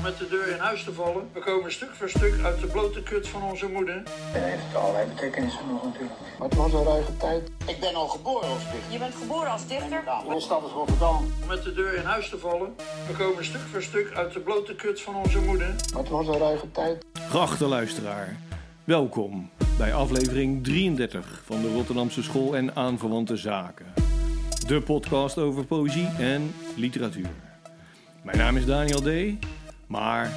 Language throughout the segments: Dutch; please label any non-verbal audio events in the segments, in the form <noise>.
om met de deur in huis te vallen. We komen stuk voor stuk uit de blote kut van onze moeder. En heeft allerlei betekenissen nog natuurlijk. Maar het was een ruige tijd. Ik ben al geboren als dichter. Je bent geboren als dichter? Mijn stad is Rotterdam. Om met de deur in huis te vallen. We komen stuk voor stuk uit de blote kut van onze moeder. Maar het was een ruige tijd. Geachte luisteraar, welkom bij aflevering 33 van de Rotterdamse School en aanverwante zaken. De podcast over poëzie en literatuur. Mijn naam is Daniel D. Maar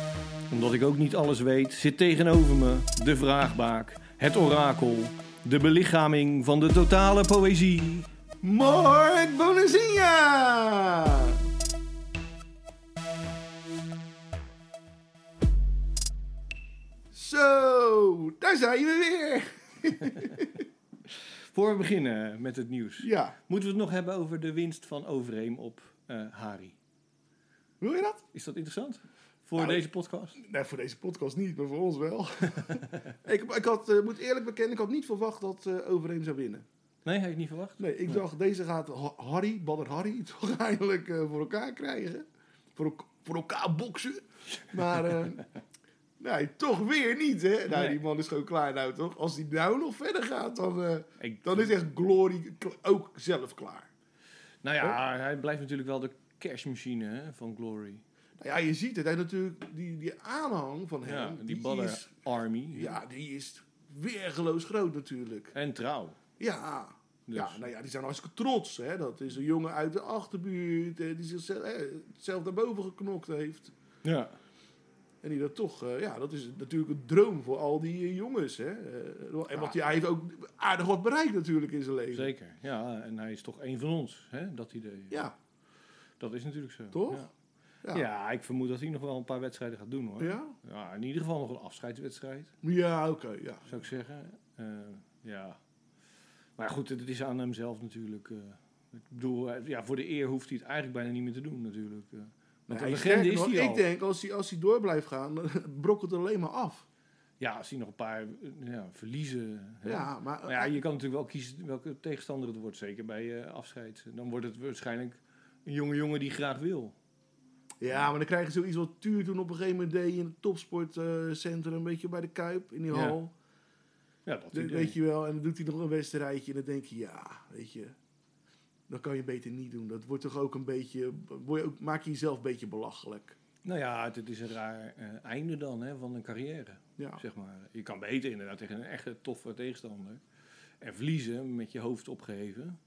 omdat ik ook niet alles weet, zit tegenover me de vraagbaak, het orakel, de belichaming van de totale poëzie. Mark Bonazinha! Zo, daar zijn we weer. <laughs> Voor we beginnen met het nieuws, Ja, moeten we het nog hebben over de winst van Overeem op eh Hari. wil je dat? Is dat interessant? Voor Nou, deze podcast? Nee, voor deze podcast niet, maar voor ons wel. <laughs> ik, ik had, eh, moet eerlijk bekennen, ik had niet verwacht dat eh Overeem zou winnen. Nee, had je niet verwacht? Nee, ik dacht, deze gaat Ha- Harry, Badder Harry, <laughs> toch eindelijk eh, voor elkaar krijgen. Voor, voor elkaar boksen. Maar <laughs> nee, toch weer niet, hè? Nou, Nee. die man is gewoon klaar nou, toch? Als die nou nog verder gaat, dan, Ik- dan is echt Glory ook zelf klaar. Nou ja, hij blijft natuurlijk wel de cashmachine hè, van Glory. Nou ja, je ziet het, hè, natuurlijk, die, die aanhang van hem, Ja, die die, is, Army. ja, die is weergeloos groot natuurlijk. En trouw. Ja. Dus. Ja, nou ja, die zijn hartstikke trots. Hè? Dat is een jongen uit de achterbuurt eh, die zichzelf eh, zelf naar boven geknokt heeft. Ja. En die dat toch, eh, ja, dat is natuurlijk een droom voor al die eh, jongens. Hè? En wat hij, hij heeft ook aardig wat bereikt natuurlijk in zijn leven. Zeker. Ja, en hij is toch een van ons, hè, dat idee. Ja, Dat is natuurlijk zo. Toch? Ja. Ja. Ja. ik vermoed dat hij nog wel een paar wedstrijden gaat doen hoor. Ja? Ja, in ieder geval nog een afscheidswedstrijd, Ja, oké, ja. zou ik zeggen. Eh, ja. Maar goed, het is aan hem zelf natuurlijk. eh. ik bedoel, eh, ja, voor de eer hoeft hij het eigenlijk bijna niet meer te doen natuurlijk. eh. Want Nee, legende is hij ik al. denk, als hij, als hij door blijft gaan, dan <laughs> brokkelt het alleen maar af. Ja, als hij nog een paar ja, verliezen. hè. Ja, maar, Maar ja, je kan natuurlijk wel kiezen welke tegenstander het wordt, zeker bij afscheid. Dan wordt het waarschijnlijk een jonge jongen die graag wil. Ja, maar dan krijg je zoiets wat Tuur toen op een gegeven moment deed in het topsportcentrum, een beetje bij de Kuip, in die Ja. hal. Ja, dat idee. weet je wel, en dan doet hij nog een wedstrijdje en dan denk je, ja, weet je, dat kan je beter niet doen. Dat wordt toch ook een beetje, word je ook, maak je jezelf een beetje belachelijk. Nou ja, het, het is een raar eh, einde dan hè, van een carrière, Ja, zeg maar. Je kan beter inderdaad tegen een echte toffe tegenstander en verliezen met je hoofd opgeheven,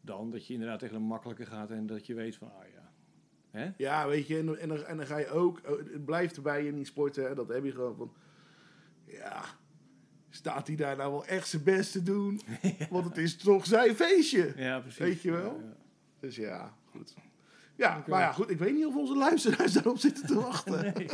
dan dat je inderdaad tegen een makkelijke gaat en dat je weet van, ah ja, hè? ja weet je, en, dan- en, dan, en dan ga je ook, eh, het blijft erbij in die sporten, hè, dat heb je gewoon van, ja, staat hij daar nou wel echt zijn best te doen? <laughs> Want het is toch zijn feestje. Ja, precies. Weet je wel? Ja, ja. Dus ja, goed. Ja, maar ja, goed, ik weet niet of onze luisteraars <laughs> daarop zitten te wachten. <laughs> Nee,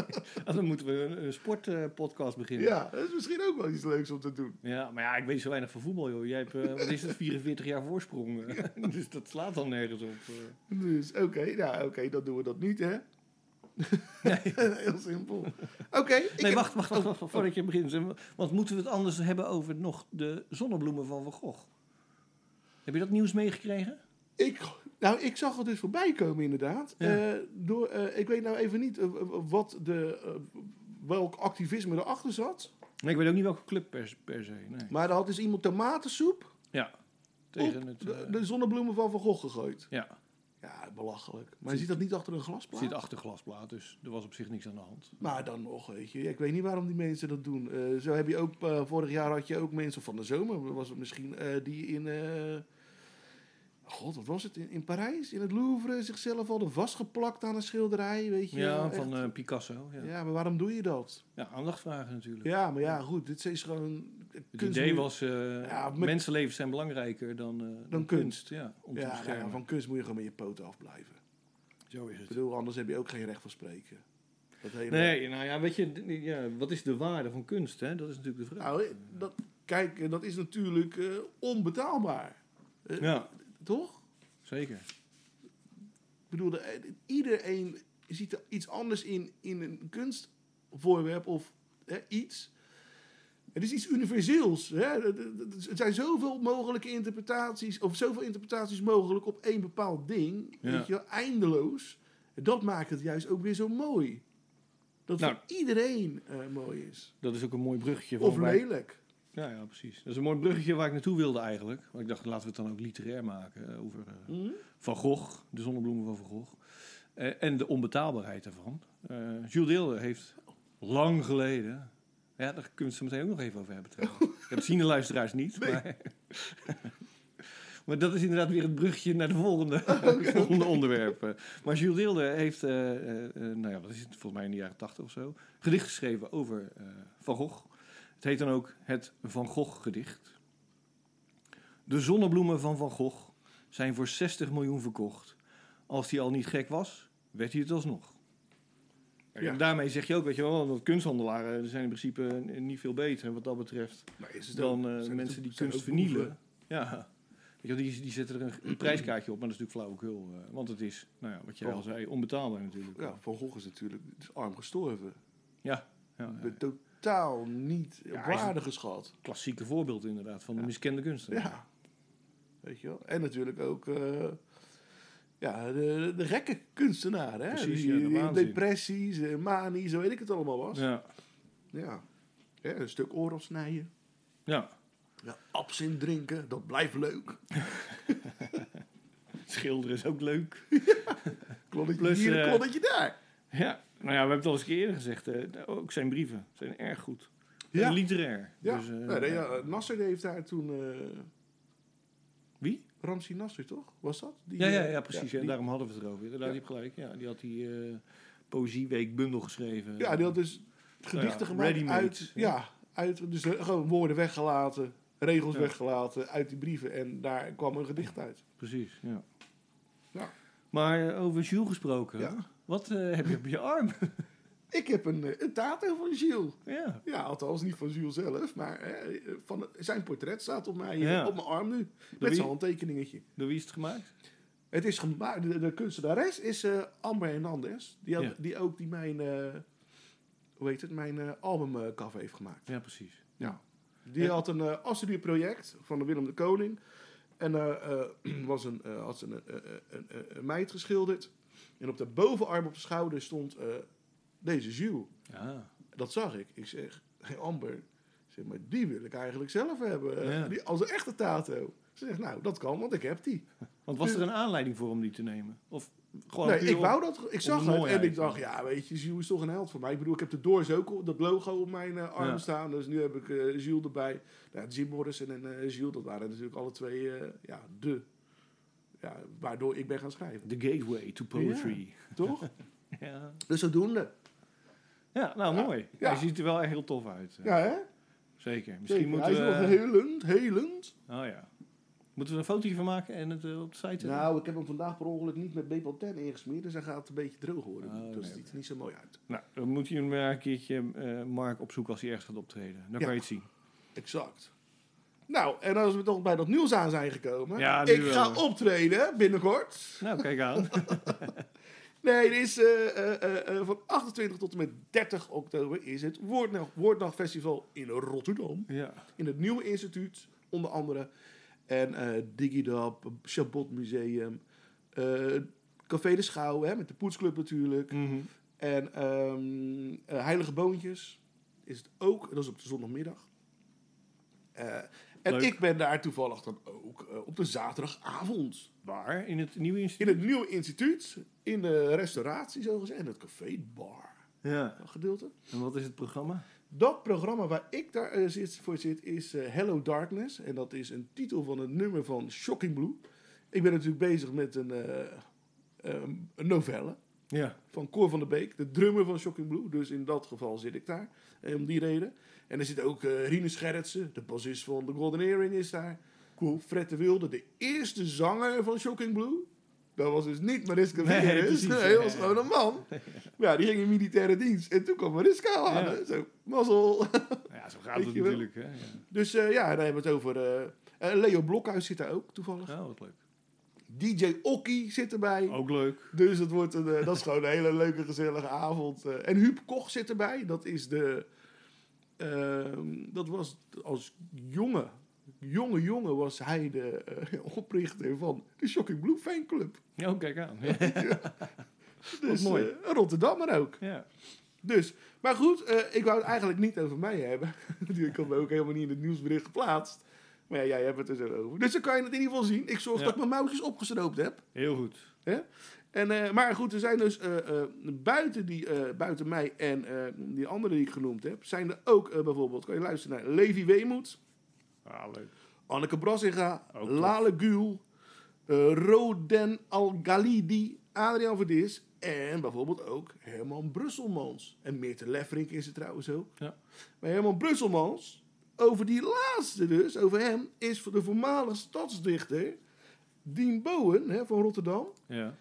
Ah, dan moeten we een, een sportpodcast beginnen. Ja, dat is misschien ook wel iets leuks om te doen. Ja, maar ja, ik weet zo weinig van voetbal, joh. Jij hebt, eh, wat is het, 44 jaar voorsprong. <laughs> dus dat slaat dan nergens op. eh. Dus oké, nou oké, dan doen we dat niet, hè? Heel simpel. Oké. Nee, wacht, wacht, wacht, wacht, voordat je begint. Want moeten we het anders hebben over nog de zonnebloemen van Van Gogh? Heb je dat nieuws meegekregen? Ik, nou, ik zag het dus voorbij komen, inderdaad. Ja. Eh, door, eh, ik weet nou even niet eh, wat de, welk activisme erachter zat. Nee, ik weet ook niet welke club per, per se. Nee. Maar er had dus iemand tomatensoep Ja, tegen het... de, de zonnebloemen van Van Gogh gegooid. ja, Ja, belachelijk. Maar je ziet dat niet achter een glasplaat? zit achter glasplaat, dus er was op zich niks aan de hand. Maar dan nog, weet je. Ik weet niet waarom die mensen dat doen. Zo heb je ook, vorig jaar had je ook mensen van de zomer, was het misschien, die in, god, wat was het, in, in Parijs, in het Louvre, zichzelf hadden vastgeplakt aan een schilderij, weet je. Ja, van eh, Picasso. Ja. ja, maar waarom doe je dat? ja, aandacht vragen natuurlijk. Ja, maar ja, goed, dit is gewoon... Het kunst idee was, eh, Ja, met- mensenlevens zijn belangrijker dan, eh, dan kunst. Ja, om te Ja, nou ja, beschermen. van kunst moet je gewoon met je poten afblijven. Zo is Ik het. bedoel, anders heb je ook geen recht van spreken. Dat hele... Nee, nou ja, weet je, ja, wat is de waarde van kunst? Hè? Dat is natuurlijk de vraag. Nou, dat, kijk, dat is natuurlijk eh, onbetaalbaar. Ja, Toch? zeker. Ik bedoel, de- iedereen ziet er iets anders in, in een kunstvoorwerp of hè, iets. Het is iets universeels. Hè? Er- zijn zoveel mogelijke interpretaties, of zoveel interpretaties mogelijk op één bepaald ding. Ja. Weet je eindeloos. Dat maakt het juist ook weer zo mooi. Dat Nou. voor iedereen eh, mooi is. Dat is ook een mooi bruggetje. Of lelijk. Ja, ja, precies. Dat is een mooi bruggetje waar ik naartoe wilde eigenlijk. Want ik dacht, laten we het dan ook literair maken. eh, over eh, Hm? Van Gogh, de zonnebloemen van Van Gogh. Eh, en de onbetaalbaarheid daarvan. Eh Jules Deelder heeft lang geleden... Ja, daar kunnen we het zo meteen ook nog even over hebben trouwens. <laughs> Dat zien de luisteraars niet, maar... <laughs> maar dat is inderdaad weer het brugje naar de volgende, <laughs> volgende onderwerp. Eh, Maar Jules Deelder heeft, nou ja, wat is het, volgens mij in de jaren tachtig of zo... gedicht geschreven over Van Gogh. Het heet dan ook het Van Gogh gedicht. De zonnebloemen van Van Gogh zijn voor 60 miljoen verkocht. Als hij al niet gek was, werd hij het alsnog. Ja. En daarmee zeg je ook, weet je wel, dat kunsthandelaren zijn in principe niet veel beter wat dat betreft Maar is het dan eh, mensen die kunst vernielen. Ja, weet je, die, die zetten er een, een prijskaartje op, maar dat is natuurlijk flauwekul. eh, want het is, nou ja, wat jij Oh. al zei, onbetaalbaar natuurlijk. Ja, Van Gogh is natuurlijk is arm gestorven. ja, ja, ja. Totaal niet op Ja, waarde geschat. klassieke voorbeeld inderdaad van de Ja. miskende kunstenaar. Ja. Weet je wel? En natuurlijk ook eh, ja, de, de gekke kunstenaar. Hè? Precies, die, ja, de depressies, manie, zo weet ik het allemaal was. Ja. ja. Ja, een stuk oor afsnijden. ja. Ja, absint drinken, dat blijft leuk. <laughs> Schilderen is ook leuk. <laughs> Klonnetje Plus, hier, eh, klonnetje daar. Ja, nou ja, we hebben het al eens eerder gezegd. eh, ook zijn brieven zijn erg goed. Ja. En literair. Ja, Dus, eh, nee, nee, ja, Nasser heeft daar toen... eh Wie? Ramsi Nasser, toch? Was dat? Die, Ja, ja, ja, precies. Ja, die- daarom hadden we het erover. Inderdaad, Ja. je hebt gelijk. Ja, die had die eh Poëzieweek bundel geschreven. Ja, die had dus gedichten ja, gemaakt uit, ja. ja. uit... Dus gewoon woorden weggelaten, regels Ja. weggelaten uit die brieven. En daar kwam een gedicht uit. Precies, ja. Ja. Maar over Jules gesproken. Ja. Wat eh, heb je op je arm? <laughs> Ik heb een, eh, een tato van Gilles. ja. Ja, althans niet van Jules zelf, maar eh, van zijn portret staat op, mij, Ja. op mijn arm nu. Met zijn handtekeningetje. Door wie is het gemaakt? Het is gemaakt, de, de kunstenares is Amber Hernandez. Die, had, Ja. die ook die mijn, hoe heet het, mijn eh albumcover heeft gemaakt. Ja, precies. Ja. Die Ja. had een uh, afstudieproject van de Willem de Koning. En <clears throat> was een, had ze een, een, een meid geschilderd. En op de bovenarm op de schouder stond eh, deze Jules. Ja. Dat zag ik. Ik zeg, hey Amber, ik zeg, maar die wil ik eigenlijk zelf hebben. Ja. Die, als een echte tato. Ze zegt, nou, dat kan, want ik heb die. Want was er een aanleiding voor om die te nemen? Of gewoon nee, ik wou dat. Ik zag het en ik dacht, ja, weet je, Jules is toch een held voor mij. Ik bedoel, ik heb de Doors ook op dat logo op mijn eh, arm Ja. staan. Dus nu heb ik eh Jules erbij. Nou, Jim Morrison en eh Jules, dat waren natuurlijk alle twee, ja, de. Ja, waardoor ik ben gaan schrijven. The gateway to poetry. Toch? <laughs> Ja, dus zodoende. ja nou Ja. mooi. Ja. Hij ziet er wel echt heel tof uit. Ja, hè? Zeker. Misschien Zeker. moeten Hij is we... nog helend, helend. Oh ja. Moeten we een fotootje van maken en het eh, op de site zetten? Nou, ik heb hem vandaag per ongeluk niet met Bepal 10 ingesmeerd. Dus hij gaat een beetje droog worden. Oh, dus nee, het ziet er niet zo mooi uit. Nou, dan moet je hem maar een keertje eh, Mark opzoeken als hij ergens gaat optreden. Dan Ja. kan je het zien. Exact. Nou, en als we toch bij dat nieuws aan zijn gekomen. Ja, ik wel. ga optreden binnenkort. Nou, kijk aan. <laughs> Nee, er is eh, eh, eh, van 28 tot en met 30 oktober is het Woordnacht, Festival in Rotterdam. ja. In het Nieuwe Instituut, onder andere. En Digidab, Chabot Museum, eh, Café de Schouw, hè, met de Poetsclub natuurlijk. Mhm. En ehm, eh, Heilige Boontjes is het ook. Dat is op de zondagmiddag. Eh, en Leuk. ik ben daar toevallig dan ook eh, op de zaterdagavond. Waar? In het nieuwe In instituut? het nieuwe instituut, in de restauratie zo gezegd, en het café bar Ja. gedeelte. En wat is het programma? Dat programma waar ik daar eh, zit, voor zit is eh, Hello Darkness. En dat is een titel van een nummer van Shocking Blue. Ik ben natuurlijk bezig met een, een novelle Ja. van Cor van der Beek, de drummer van Shocking Blue. Dus in dat geval zit ik daar, eh, om die reden. En er zit ook Rine Scherritsen, de bassist van The Golden Earring is daar. Cool. Fred de Wilde, de eerste zanger van Shocking Blue. Dat was dus niet Mariska Nee, Veres. Nee, ja, dat was ja. gewoon een man. Ja, die ging in militaire dienst. En toen kwam Mariska aan. Ja. Zo, mazzel. Ja, zo gaat het natuurlijk. Hè? Ja. Dus eh, ja, dan hebben we het over... eh, Leo Blokhuis zit daar ook, toevallig. Oh, wat leuk. DJ Okkie zit erbij. Ook leuk. Dus het wordt een, dat is gewoon een hele leuke, gezellige avond. en Huub Koch zit erbij. Dat is de... ehm, dat was als jonge, jonge jongen was hij de eh, <laughs> oprichter van de Shocking Blue fanclub. Ja, oh, kijk aan. <laughs> Dus mooi. een Rotterdammer ook. ja. Dus, maar goed, eh, ik wou het eigenlijk niet over mij hebben. <laughs> ik had me ook helemaal niet in het nieuwsbericht geplaatst. Maar ja, jij hebt het er zo over. Dus dan kan je het in ieder geval zien. Ik zorg Ja. dat ik mijn mouwtjes opgestroopt heb. Heel goed. En, eh, maar goed, er zijn dus eh, eh, buiten, die, buiten mij en die andere die ik genoemd heb, zijn er ook bijvoorbeeld, kan je luisteren naar Levi Weemoed, Ah, leuk. Anneke Brassinga, Ook. Lale Roden Al-Galidi, Adriaan Verdis en bijvoorbeeld ook Herman Brusselmans. En Meerte Lefferink is het trouwens ook. Ja. Maar Herman Brusselmans, over die laatste dus, over hem, is voor de voormalige stadsdichter Dien Bowen hè, van Rotterdam, Ja.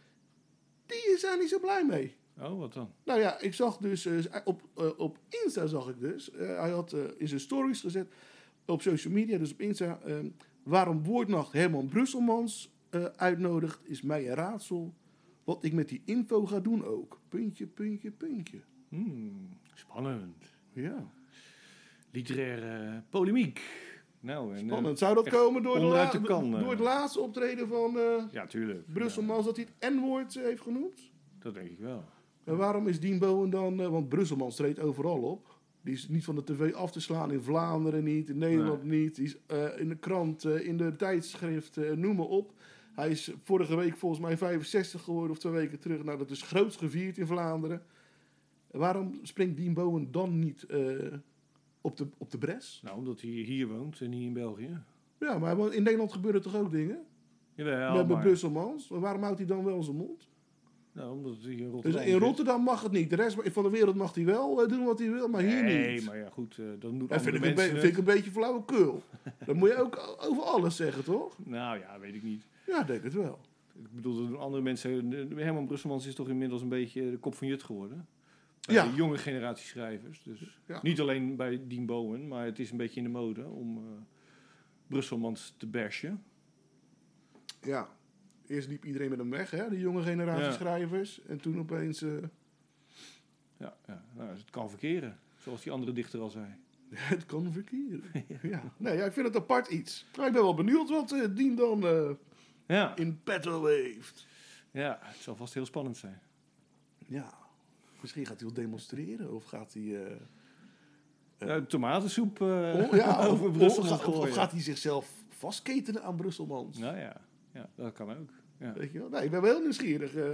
Die is daar niet zo blij mee. Oh, wat dan? Nou ja, ik zag dus eh, op, eh, op Insta zag ik dus. eh, hij had in zijn stories gezet op social media, dus op Insta. eh, waarom Woordnacht Herman Brusselmans uitnodigt, is mij een raadsel. Wat ik met die info ga doen ook. Puntje, puntje, puntje. Hmm, spannend. Ja, Literaire polemiek. Nou, en, eh, spannend. Zou dat komen door, de onderuit la- de kan, eh. door het laatste optreden van eh ja, tuurlijk. Brusselmans, dat hij het N-woord eh, heeft genoemd? Dat denk ik wel. En waarom is Dien Bowen dan... eh, want Brusselmans treedt overal op. Die is niet van de tv af te slaan. In Vlaanderen niet, in Nederland niet. Die is eh, in de krant, eh, in de tijdschrift, eh, noem maar op. Hij is vorige week volgens mij 65 geworden of twee weken terug. Nou, dat is groots gevierd in Vlaanderen. Waarom springt Dien Bowen dan niet eh, op, de, op de bres? Nou, omdat hij hier woont en niet in België. Ja, maar in Nederland gebeuren toch ook dingen? Jawel, met met maar... Brusselmans. Maar waarom houdt hij dan wel zijn mond? Nou, omdat hij in Dus Rotterdam in. Rotterdam mag het niet. De rest van de wereld mag hij wel eh, doen wat hij wil, maar hier nee, niet. maar ja, goed, eh, dan doen Dat vind ik, een vind ik een beetje flauwekul. dat moet je ook <laughs> over alles zeggen, toch? Nou ja, weet ik niet. Ja, denk het wel. Ik bedoel, dat doen andere mensen... Herman Brusselmans is toch inmiddels een beetje de kop van Jut geworden? Bij Ja. de jonge generatie schrijvers. Dus Ja. niet alleen bij Dien Bowen, maar het is een beetje in de mode om eh Brusselmans te bashen. Ja. Eerst liep iedereen met hem weg, hè? De jonge generatie Ja. schrijvers. En toen opeens... eh, Ja, ja. Nou, het kan verkeren, zoals die andere dichter al zei. <laughs> het kan verkeren. <laughs> ja. Nee, ja, ik vind het apart iets. Maar ik ben wel benieuwd wat Dien dan Ja. in petto heeft. ja, het zal vast heel spannend zijn. Ja. Misschien gaat hij wel demonstreren. Of gaat hij... eh, Ja, tomatensoep eh, oh, ja, <laughs> of, over Brussel gaat- of gaat hij zichzelf vastketenen aan Brusselmans? Nou ja. ja, dat kan ook. Ja. Weet je wel? Nee, ik ben wel heel nieuwsgierig eh,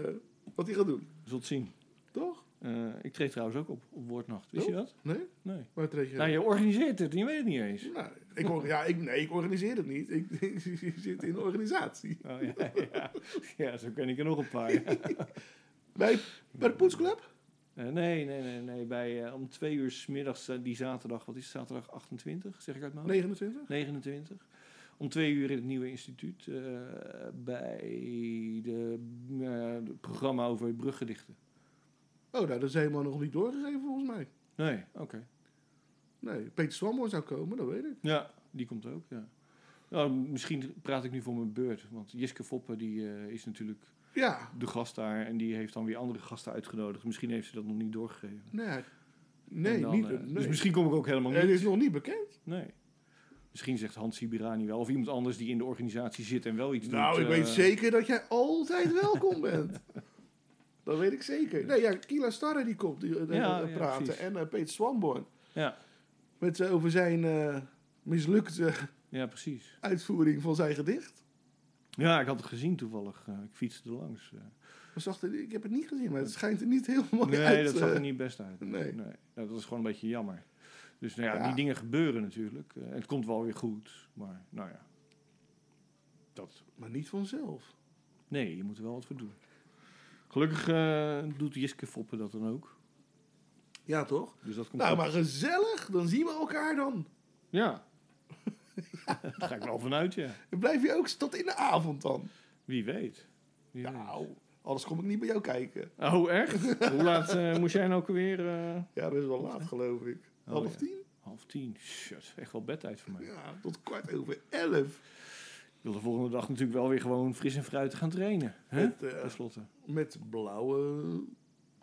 wat hij gaat doen. Je zult zien. Toch? Eh, ik treed trouwens ook op, op Woordnacht. Wist je Oh. dat? Nee? Nee. Waar treed je? Nou, je organiseert het en je weet het niet eens. Nou, ik, ja, ik, nee, ik organiseer het niet. <laughs> Ik, zit in de organisatie. Oh, ja, ja. ja, zo ken ik er nog een paar. <laughs> Bij, bij de poetsclub? Eh, nee, nee, nee, nee. Bij, eh, om twee uur 's middags eh, die zaterdag, wat is het, zaterdag 28, zeg ik uit mijn hoofd? 29? 29. Om twee uur in het nieuwe instituut bij de, het programma over bruggedichten. Oh, nou, dat is helemaal nog niet doorgegeven volgens mij. Nee, oké. Nee, Peter Swammoor zou komen, dat weet ik. Ja, die komt ook, ja. Nou, misschien praat ik nu voor mijn beurt, want Jiske Foppe die, is natuurlijk Ja, de gast daar en die heeft dan weer andere gasten uitgenodigd. Misschien heeft ze dat nog niet doorgegeven. nee. Nee, dan, niet. eh, nee. Dus misschien kom ik ook helemaal niet. Het is nog niet bekend. Nee. Misschien zegt Hans Sibirani wel, of iemand anders die in de organisatie zit en wel iets doet. Nou, ik eh, weet zeker dat jij altijd welkom bent. <laughs> Dat weet ik zeker. Nee, ja, Kila Starre die komt die, eh, Ja, eh, ja, praten. en eh, Peter Swanborn. Ja, Met, eh, over zijn eh, mislukte ja, precies. uitvoering van zijn gedicht. Ja, ik had het gezien toevallig. Eh, ik fietste er langs. eh. Zag er- ik heb het niet gezien, maar het schijnt er niet heel <laughs> mooi nee, uit. dat zag eh, er niet best uit. nee. Dat is gewoon een beetje jammer. Dus nou ja, Ja. die dingen gebeuren natuurlijk. Eh, het komt wel weer goed. Maar nou ja, dat. Maar niet vanzelf. Nee, je moet er wel wat voor doen. Gelukkig eh, doet Jiske Foppe dat dan ook. Ja, toch? Dus dat komt Nou, maar gezellig. Dan zien we elkaar dan. Ja. <laughs> Daar ga ik wel vanuit, ja. Dan blijf je ook tot in de avond dan. Wie weet. Wie Nou, anders kom ik niet bij jou kijken. Oh, echt? Hoe laat eh, moest jij nou ook weer? eh, Ja, dat is wel laat, geloof ik. Oh, Half ja. tien? half tien. Shit, echt wel bedtijd voor mij. Ja, tot kwart over elf. Ik wil de volgende dag natuurlijk wel weer gewoon fris en fruitig gaan trainen. Hè? Met, slotte. met blauwe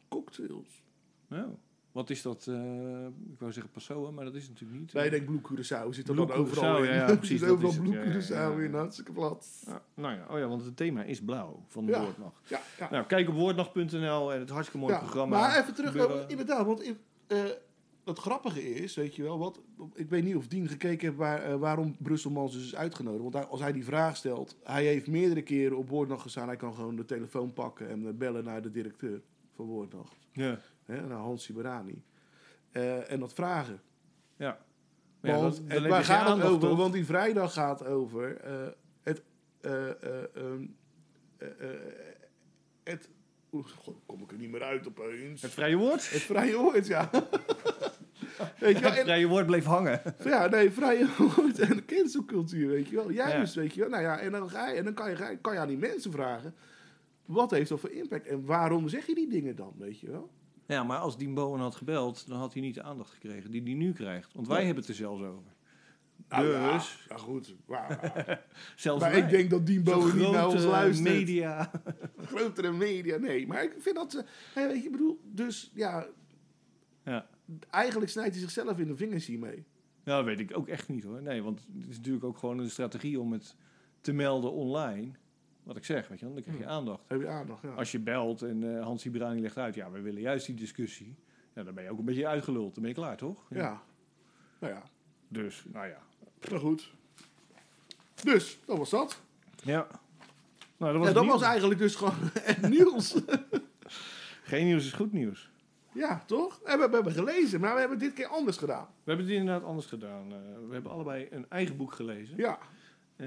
cocktails. Nou, Wat is dat? eh, ik wou zeggen Passoa, maar dat is natuurlijk niet. Wij denken Blue Curaçao zit er dan overal Curaçao, in. ja, ja, <laughs> precies, overal is Blue ja, ja, Curaçao ja. in, hartstikke plat. Ja, nou ja, oh ja, want het thema is blauw van de woordnacht. Ja. Nou, kijk op woordnacht.nl en het hartstikke mooi Ja, programma. Maar even terug, over- inderdaad, want eh, het grappige is, weet je wel, wat, ik weet niet of Dien gekeken heeft waar, eh, waarom Brusselmans dus is uitgenodigd. Want hij- als hij die vraag stelt, hij heeft meerdere keren op Woordnacht gestaan, hij kan gewoon de telefoon pakken en bellen naar de directeur van Woordnacht, Ja, hè, naar Hans Siberani. Eh, en dat vragen. ja. Ja, Want dat- dan het, heb waar gaat het over? Want die vrijdag gaat over eh, het. eh, het. Oeh, kom ik er niet meer uit opeens. Het vrije woord? Het vrije woord, ja. <laughs> weet je wel? Het vrije woord bleef hangen. ja, nee, vrije woord en cancelcultuur, weet je wel. Juist, weet je wel. Nou ja, en dan, ga je, en dan kan, je- kan je aan die mensen vragen... wat heeft dat voor impact en waarom zeg je die dingen dan, weet je wel? Ja, maar als Dien Bowen had gebeld, dan had hij niet de aandacht gekregen die hij nu krijgt. Want wij hebben het er zelfs over. Nou, Dus- ja, goed. Maar, <laughs> Zelfs maar wij. ik denk dat Dien Bowen niet naar ons luistert. media. <laughs> grotere media. Nee, maar ik vind dat ze. Hey, weet je, ik bedoel, dus ja, Ja. eigenlijk snijdt hij zichzelf in de vingers hiermee. ja, dat weet ik ook echt niet hoor. Nee, want het is natuurlijk ook gewoon een strategie om het te melden online. Wat ik zeg, weet je wel, dan krijg je aandacht. Heb je aandacht? Ja. Als je belt en eh Hans Ibrani legt uit, ja, we willen juist die discussie. Ja, dan ben je ook een beetje uitgeluld. Dan ben je klaar, toch? ja. Nou ja, Dus, nou ja. nou goed. Dus, dat was dat. Ja. Nou, dat was, ja, dat was eigenlijk dus gewoon <laughs> het nieuws. <laughs> Geen nieuws is goed nieuws. ja, toch? En we, we hebben gelezen, maar we hebben het dit keer anders gedaan. We hebben het inderdaad anders gedaan. Eh, we hebben allebei een eigen boek gelezen. Ja.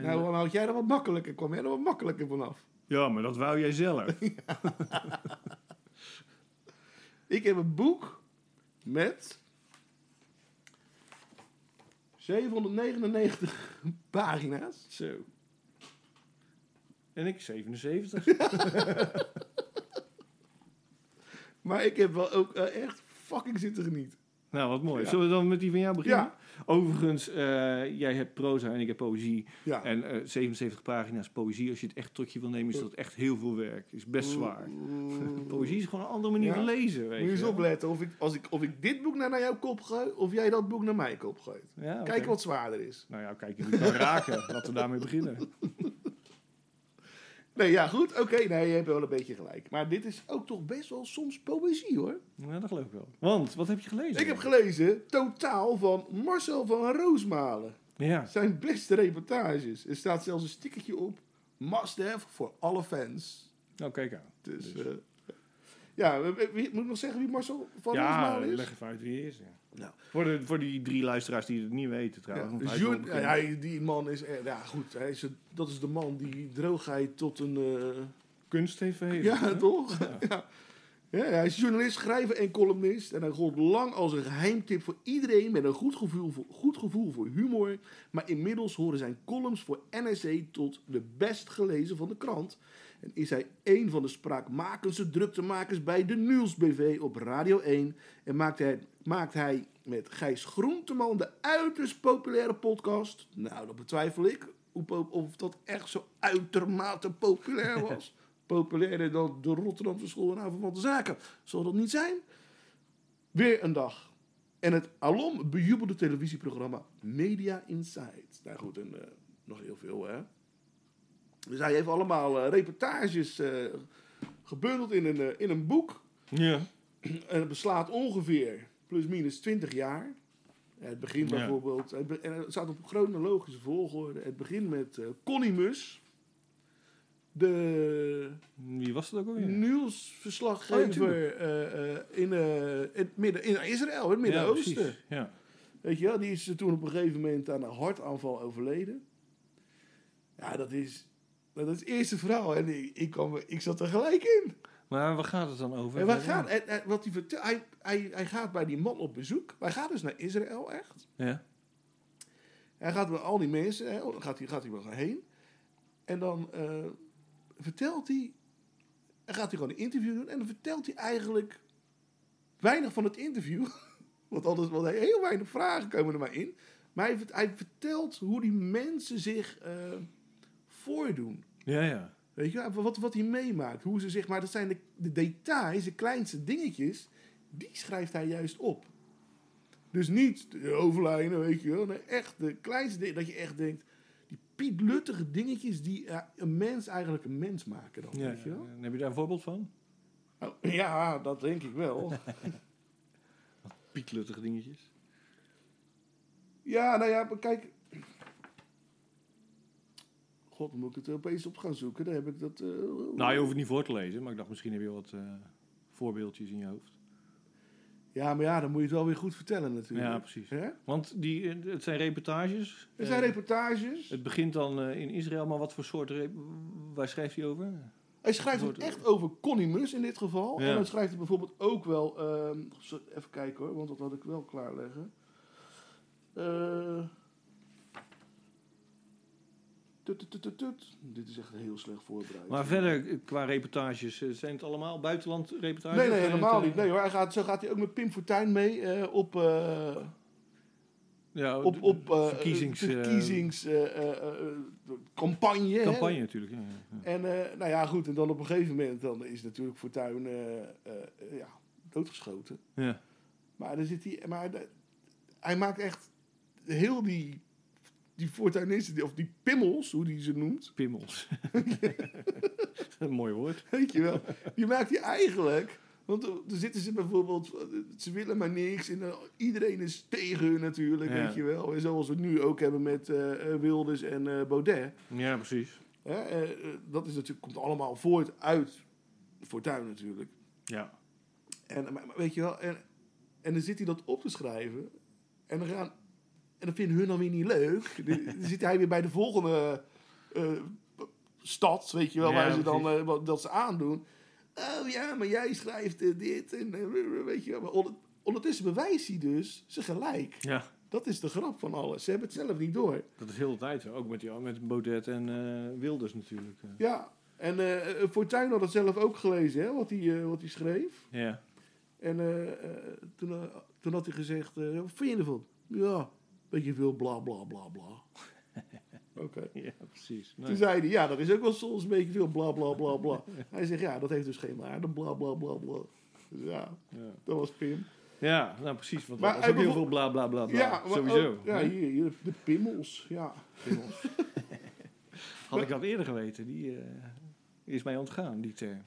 Nou, dan houd jij er wat makkelijker, kwam jij er wat makkelijker vanaf. ja, maar dat wou jij zelf. <laughs> Ik heb een boek met 799 <laughs> pagina's. Zo. En ik 77. <laughs> Maar ik heb wel ook eh, echt fucking zitten genieten. nou, wat mooi. Ja. Zullen we dan met die van jou beginnen? Ja. Overigens, eh, jij hebt proza en ik heb poëzie. Ja. En eh, 77 pagina's poëzie, als je het echt tot je wil nemen, is dat echt heel veel werk. Is best zwaar. <laughs> Poëzie is gewoon een andere manier Ja. van lezen. Weet Moet je eens opletten of ik, als ik, of ik dit boek naar, naar jouw kop gooi, of jij dat boek naar mijn kop gooit. Ja. Kijk wat zwaarder is. Nou ja, kijk, je kan raken. Laten we daarmee beginnen. <laughs> Nee, ja, goed. Oké, nee, je hebt wel een beetje gelijk. Maar dit is ook toch best wel soms poëzie, hoor. Ja, dat geloof ik wel. Want, wat heb je gelezen? Ik heb gelezen totaal van Marcel van Roosmalen. Ja. Zijn beste reportages. Er staat zelfs een stickertje op. Must have voor alle fans. Nou, kijk aan. Dus, Dus. eh, ja, moet ik nog zeggen wie Marcel van Ja, Roosmalen is? leg even uit wie hij is. Ja. Nou. Voor, de, voor die drie luisteraars die het niet weten trouwens. Ja, hij die man is, eh, ja goed, hij is, dat is de man die droogheid tot een, eh, Kunst heeft verheven. ja hè? toch? <laughs> Ja. Ja, hij is journalist, schrijver en columnist en hij gold lang als een geheimtip voor iedereen met een goed gevoel voor, goed gevoel voor humor. Maar inmiddels horen zijn columns voor NRC tot de best gelezen van de krant. En is hij een van de spraakmakendste druktemakers bij de Nieuwsbv op Radio 1. En maakt hij, maakt hij met Gijs Groenteman de uiterst populaire podcast. Nou, dat betwijfel ik. Of dat echt zo uitermate populair <laughs> was. Populairder dan de Rotterdamse School en de Zaken. Zal dat niet zijn? Weer een dag. En het alom bejubelde televisieprogramma Media Insight. Nou goed, en eh, nog heel veel hè. Dus hij heeft allemaal eh, reportages eh, gebundeld in een, eh, in een boek. Ja. En het beslaat ongeveer plus minus 20 jaar. Ja, Het begint Ja. bijvoorbeeld, het, be- en het staat op chronologische volgorde. Het begint met eh, Connie Mus, de Wie was dat ook alweer? nieuwsverslaggever eh, in, het midden, in Israël, het Ja, Midden-Oosten. precies. Ja. Weet je wel, die is toen op een gegeven moment aan een hartaanval overleden. Ja, dat is, dat is het eerste verhaal. En ik, ik, kwam, ik zat er gelijk in. Maar waar gaat het dan over? En wij gaan, en, en wat hij, vertelt, hij, hij, hij gaat bij die man op bezoek. Hij gaat dus naar Israël, echt. Ja. Hij gaat met al die mensen, hè, dan gaat hij, gaat hij wel heen. En dan eh, vertelt hij, dan gaat hij gewoon een interview doen. En dan vertelt hij eigenlijk weinig van het interview. <laughs> Want anders, hij heel weinig vragen komen er maar in. Maar hij, hij vertelt hoe die mensen zich eh, voordoen. Ja, ja. Weet je, wat, wat hij meemaakt. Hoe ze zich, maar dat zijn de, de details, de kleinste dingetjes. die schrijft hij juist op. Dus niet de overlijnen, weet je wel. Nee, echt de kleinste dingen, dat je echt denkt... Die pietluttige dingetjes die eh, een mens eigenlijk een mens maken dan, Ja, weet je wel. en heb je daar een voorbeeld van? Oh, <laughs> ja, dat denk ik wel. <laughs> Pietluttige dingetjes. ja, nou ja, kijk... God, dan moet ik het opeens op gaan zoeken. Dan heb ik dat... eh, Nou, je hoeft het niet voor te lezen, maar ik dacht misschien heb je wat eh, voorbeeldjes in je hoofd. Ja, maar ja, dan moet je het wel weer goed vertellen natuurlijk. Ja, precies. Want die, eh, het zijn reportages. Er zijn reportages. Het begint dan in Israël, maar wat voor soort... Waar schrijft hij over? Hij schrijft het echt over Connie Mus in dit geval. Ja. En dan schrijft hij bijvoorbeeld ook wel... ehm, even kijken hoor, want dat had ik wel klaarleggen. Eh, tut, tut, tut, tut. Dit is echt heel slecht voorbereid. Maar verder, qua reportages, eh, zijn het allemaal buitenland reportages? Nee, nee, helemaal niet. Nee hoor, hij gaat, zo gaat hij ook met Pim Fortuyn mee eh, op... eh, Ja, op, op verkiezings... verkiezings eh, campagne. natuurlijk. Ja, ja. En nou ja, goed. En dan op een gegeven moment dan is natuurlijk Fortuyn ja, doodgeschoten. ja. Maar, dan zit hij, maar hij maakt echt heel die, die Fortuynisten, die- of die pimmels, hoe die ze noemt. Pimmels. <laughs> een mooi woord. Weet je wel. Die maakt hij eigenlijk. Want dan dan zitten ze bijvoorbeeld, ze willen maar niks. En dan- iedereen is tegen hun natuurlijk, Ja. weet je wel. En zoals we het nu ook hebben met eh, eh, Wilders en eh, Baudet. Ja, precies. Eh, eh, dat is natuurlijk, komt allemaal voort uit Fortuyn natuurlijk. Ja. En, maar, maar weet je wel, en, en dan zit hij dat op te schrijven. En dan, gaan, en dan vinden hun dan weer niet leuk. <laughs> Dan zit hij weer bij de volgende eh, stad, weet je wel, Ja, waar ze dan eh, wat, dat ze aandoen. Oh ja, maar jij schrijft eh, dit en weet je wel. Maar onder- ondertussen bewijst hij dus zijn gelijk. Ja, Dat is de grap van alles. Ze hebben het zelf niet door. dat is heel de tijd zo. Ook met, die, met Baudet en Wilders natuurlijk. Ja, en eh, Fortuyn had het zelf ook gelezen, hè, wat hij, wat hij schreef. Ja. En toen, toen had hij gezegd, wat vind je ervan? Ja, beetje veel bla bla bla bla. <laughs> Oké. ja, precies. Nee. Toen zei hij, ja, dat is ook wel soms een beetje veel bla bla bla bla. Hij zegt, ja, dat heeft dus geen waarde, bla bla bla bla. Dus ja, Ja. dat was Pim. ja, nou precies. Want Maar ook hij heel veel bla bla bla bla. Ja, Sowieso. ook- ja, hier, hier, de pimmels, ja. Pimmels. <laughs> Had ik dat eerder geweten. Die eh, is mij ontgaan, die term.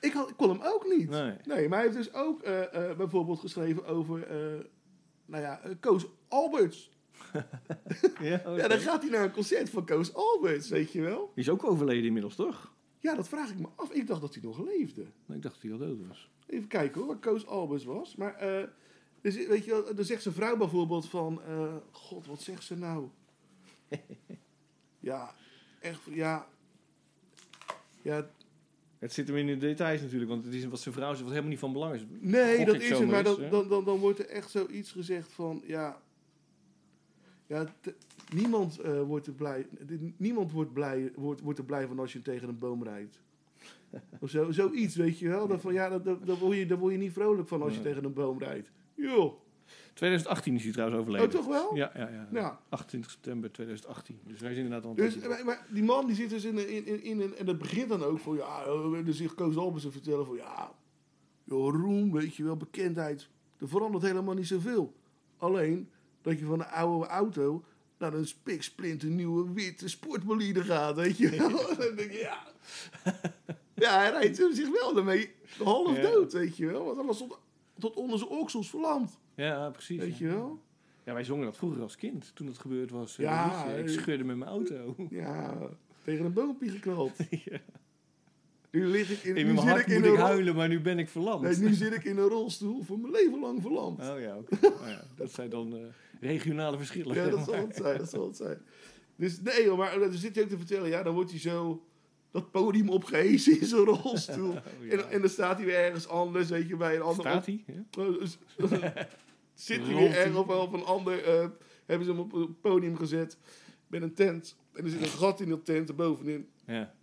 Ik, had, ik kon hem ook niet. Nee. Nee, maar hij heeft dus ook eh, eh, bijvoorbeeld geschreven over, nou ja, Koos Alberts. <laughs> Ja, dan gaat hij naar een concert van Koos Alberts, weet je wel. Die is ook overleden inmiddels, toch? Ja, dat vraag ik me af. Ik dacht dat hij nog leefde. Ik dacht dat hij al dood was. Even kijken hoor, waar Koos Albers was. Maar, eh, dus, weet je wel, dan zegt zijn vrouw bijvoorbeeld van... eh, God, wat zegt ze nou? <laughs> ja, echt, ja... Ja, Het zit hem in de details natuurlijk, want het is wat zijn vrouw zegt, wat helemaal niet van belang is. nee, dat is het. Maar dan, dan, dan, dan wordt er echt zoiets gezegd van... Ja, ja niemand, eh, wordt er blij, niemand wordt, blij, wordt, wordt er blij van als je tegen een boom rijdt. <laughs> Of zo, zoiets, weet je wel. Dat van, ja, dat, dat, word je, daar word je niet vrolijk van als je tegen een boom rijdt. Joh, 2018 is hij trouwens overleden. oh toch wel? Ja, ja, ja. Ja. 28 september 2018. Dus hij is inderdaad al Dus, maar, maar die man die zit dus in, in, in, in een... En dat begint dan ook van... Ja, eh, dus zich Koos Albersen vertellen van... Ja, joh, roem, weet je wel, bekendheid. Er verandert helemaal niet zoveel. Alleen dat je van een oude auto... naar een spiksplinter nieuwe witte sportbolide gaat, weet je wel. <laughs> dan denk je, ja... Ja, hij rijdt zich wel daarmee half Ja. dood, weet je wel. Want alles tot, tot onder zijn oksels verlamd, Ja, precies. weet ja. je wel. Ja, wij zongen dat vroeger als kind, toen het gebeurd was. eh, Ja, dat ik eh. scheurde met mijn auto. Ja, tegen een boompje geknald. <laughs> Ja. Nu lig ik in, In nu mijn zit hart ik moet ik huilen, maar nu ben ik verlamd. Nee, nu zit ik in een rolstoel voor mijn leven lang verlamd. Oh ja, oké. <laughs> Oh ja, dat zijn dan eh, regionale verschillen. Ja, dat <laughs> zal het zijn, dat zal het zijn. Dus nee, joh, maar dan zit hij ook te vertellen, ja, dan wordt hij zo dat podium opgehezen in zijn rolstoel. <laughs> Oh, ja. en, en dan staat hij weer ergens anders, weet je, bij een ander... Staat hij? Ja? Oh, dus- <laughs> zit hij weer ergens op, op een ander... eh, hebben ze hem op een podium gezet met een tent. En er zit een gat in dat tent erbovenin. Ja.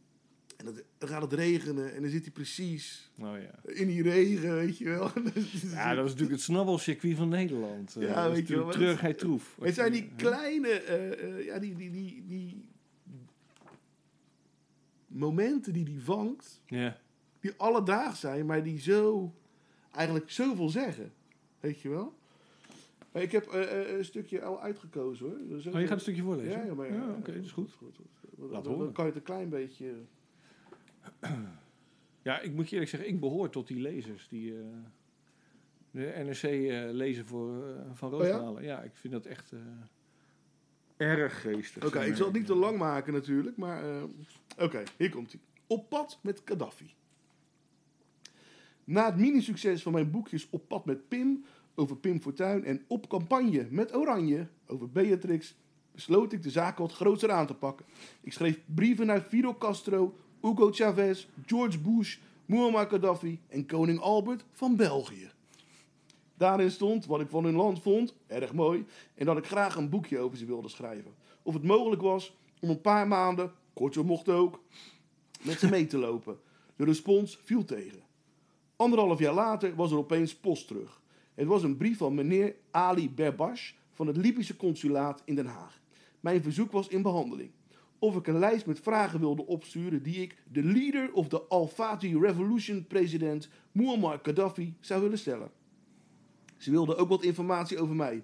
En dan gaat het regenen en dan zit hij precies Oh ja. in die regen, weet je wel. <laughs> Ja, dat was natuurlijk het snabbelcircuit van Nederland. Eh, Ja, dat is weet je wel, Treurigheid troef. Het zijn die kleine, eh, ja, die, die, die, die momenten die die vangt, Ja, die alledaags zijn, maar die zo eigenlijk zoveel zeggen. Weet je wel? Maar Ik heb een stukje al uitgekozen hoor. Dus Oh, je gaat een stukje voorlezen? Ja, ja, Ja, oké, dat is goed. goed, goed. Dan kan je het een klein beetje... <clears throat> Ja, ik moet je eerlijk zeggen, ik behoor tot die lezers die eh, de NRC eh, lezen voor, eh, van Oh ja? Roosmalen. ja? ik vind dat echt erg geestig. Oké, ik zal het niet te lang maken natuurlijk, maar... Oké, hier komt hij. Op pad met Gaddafi. Na het mini-succes van mijn boekjes Op pad met Pim, over Pim Fortuyn... en Op campagne met Oranje, over Beatrix... besloot ik de zaak wat groter aan te pakken. Ik schreef brieven naar Fidel Castro, Hugo Chavez, George Bush... Muammar Gaddafi en koning Albert van België. Daarin stond wat ik van hun land vond, erg mooi, en dat ik graag een boekje over ze wilde schrijven. Of het mogelijk was om een paar maanden, korter mocht ook, met ze mee te lopen. De respons viel tegen. Anderhalf jaar later was er opeens post terug. Het was een brief van meneer Ali Berbash van het Libische consulaat in Den Haag. Mijn verzoek was in behandeling. Of ik een lijst met vragen wilde opsturen die ik de leader of de Al-Fati Revolution president Muammar Gaddafi zou willen stellen. Ze wilden ook wat informatie over mij.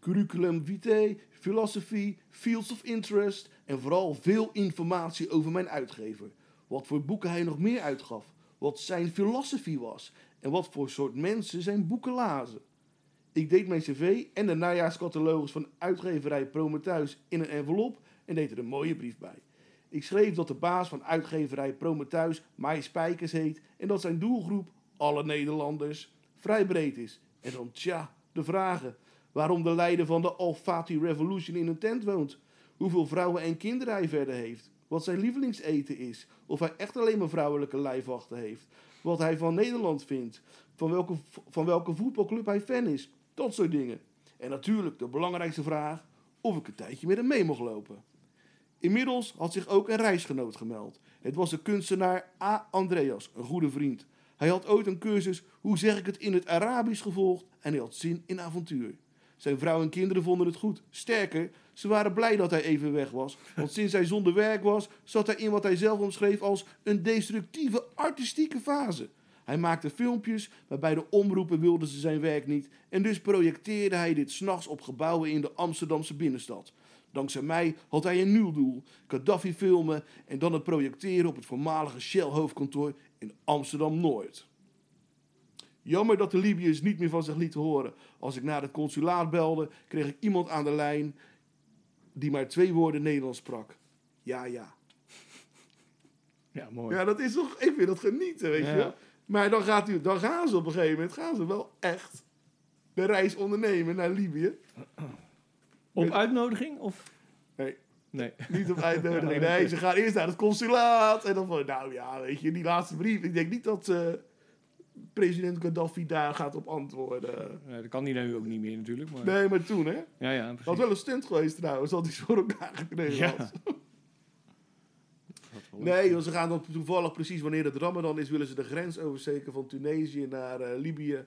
Curriculum vitae, filosofie, fields of interest en vooral veel informatie over mijn uitgever. Wat voor boeken hij nog meer uitgaf, wat zijn filosofie was en wat voor soort mensen zijn boeken lazen. Ik deed mijn cv en de najaarscatalogus van uitgeverij Prometheus in een envelop en deed er een mooie brief bij. Ik schreef dat de baas van uitgeverij Prometheus Mai Spijkers heet en dat zijn doelgroep, alle Nederlanders, vrij breed is. En dan, tja, de vragen. Waarom de leider van de Al-Fati Revolution in een tent woont. Hoeveel vrouwen en kinderen hij verder heeft. Wat zijn lievelingseten is. Of hij echt alleen maar vrouwelijke lijfwachten heeft. Wat hij van Nederland vindt. Van welke, van welke voetbalclub hij fan is. Dat soort dingen. En natuurlijk de belangrijkste vraag. Of ik een tijdje met hem mee mocht lopen. Inmiddels had zich ook een reisgenoot gemeld. Het was de kunstenaar A. Andreas, een goede vriend. Hij had ooit een cursus, hoe zeg ik het, in het Arabisch gevolgd en hij had zin in avontuur. Zijn vrouw en kinderen vonden het goed. Sterker, ze waren blij dat hij even weg was. Want sinds hij zonder werk was, zat hij in wat hij zelf omschreef als een destructieve artistieke fase. Hij maakte filmpjes, maar bij de omroepen wilden ze zijn werk niet. En dus projecteerde hij dit s'nachts op gebouwen in de Amsterdamse binnenstad. Dankzij mij had hij een nieuw doel: Gaddafi filmen en dan het projecteren op het voormalige Shell-hoofdkantoor in Amsterdam-Noord. Jammer dat de Libiërs niet meer van zich lieten horen. Als ik naar het consulaat belde, kreeg ik iemand aan de lijn die maar twee woorden Nederlands sprak. Ja, ja. Ja, mooi. Ja, dat is toch, ik vind dat genieten, weet Ja. je wel. Maar dan, gaat u, dan gaan ze op een gegeven moment, gaan ze wel echt de reis ondernemen naar Libië. Op uitnodiging of? Nee, Nee. niet op uitnodiging. <laughs> Nee, ze gaan eerst naar het consulaat. En dan van, nou ja, weet je, die laatste brief. Ik denk niet dat eh, president Gaddafi daar gaat op antwoorden. Ja, dat kan die nu ook niet meer natuurlijk. Maar... Nee, maar toen, hè. Ja, ja, Dat precies. was wel een stunt geweest trouwens, dat hij zo voor elkaar gekregen Ja. had. Nee, joh, ze gaan dan toevallig precies wanneer het Ramadan is, willen ze de grens oversteken van Tunesië naar eh, Libië.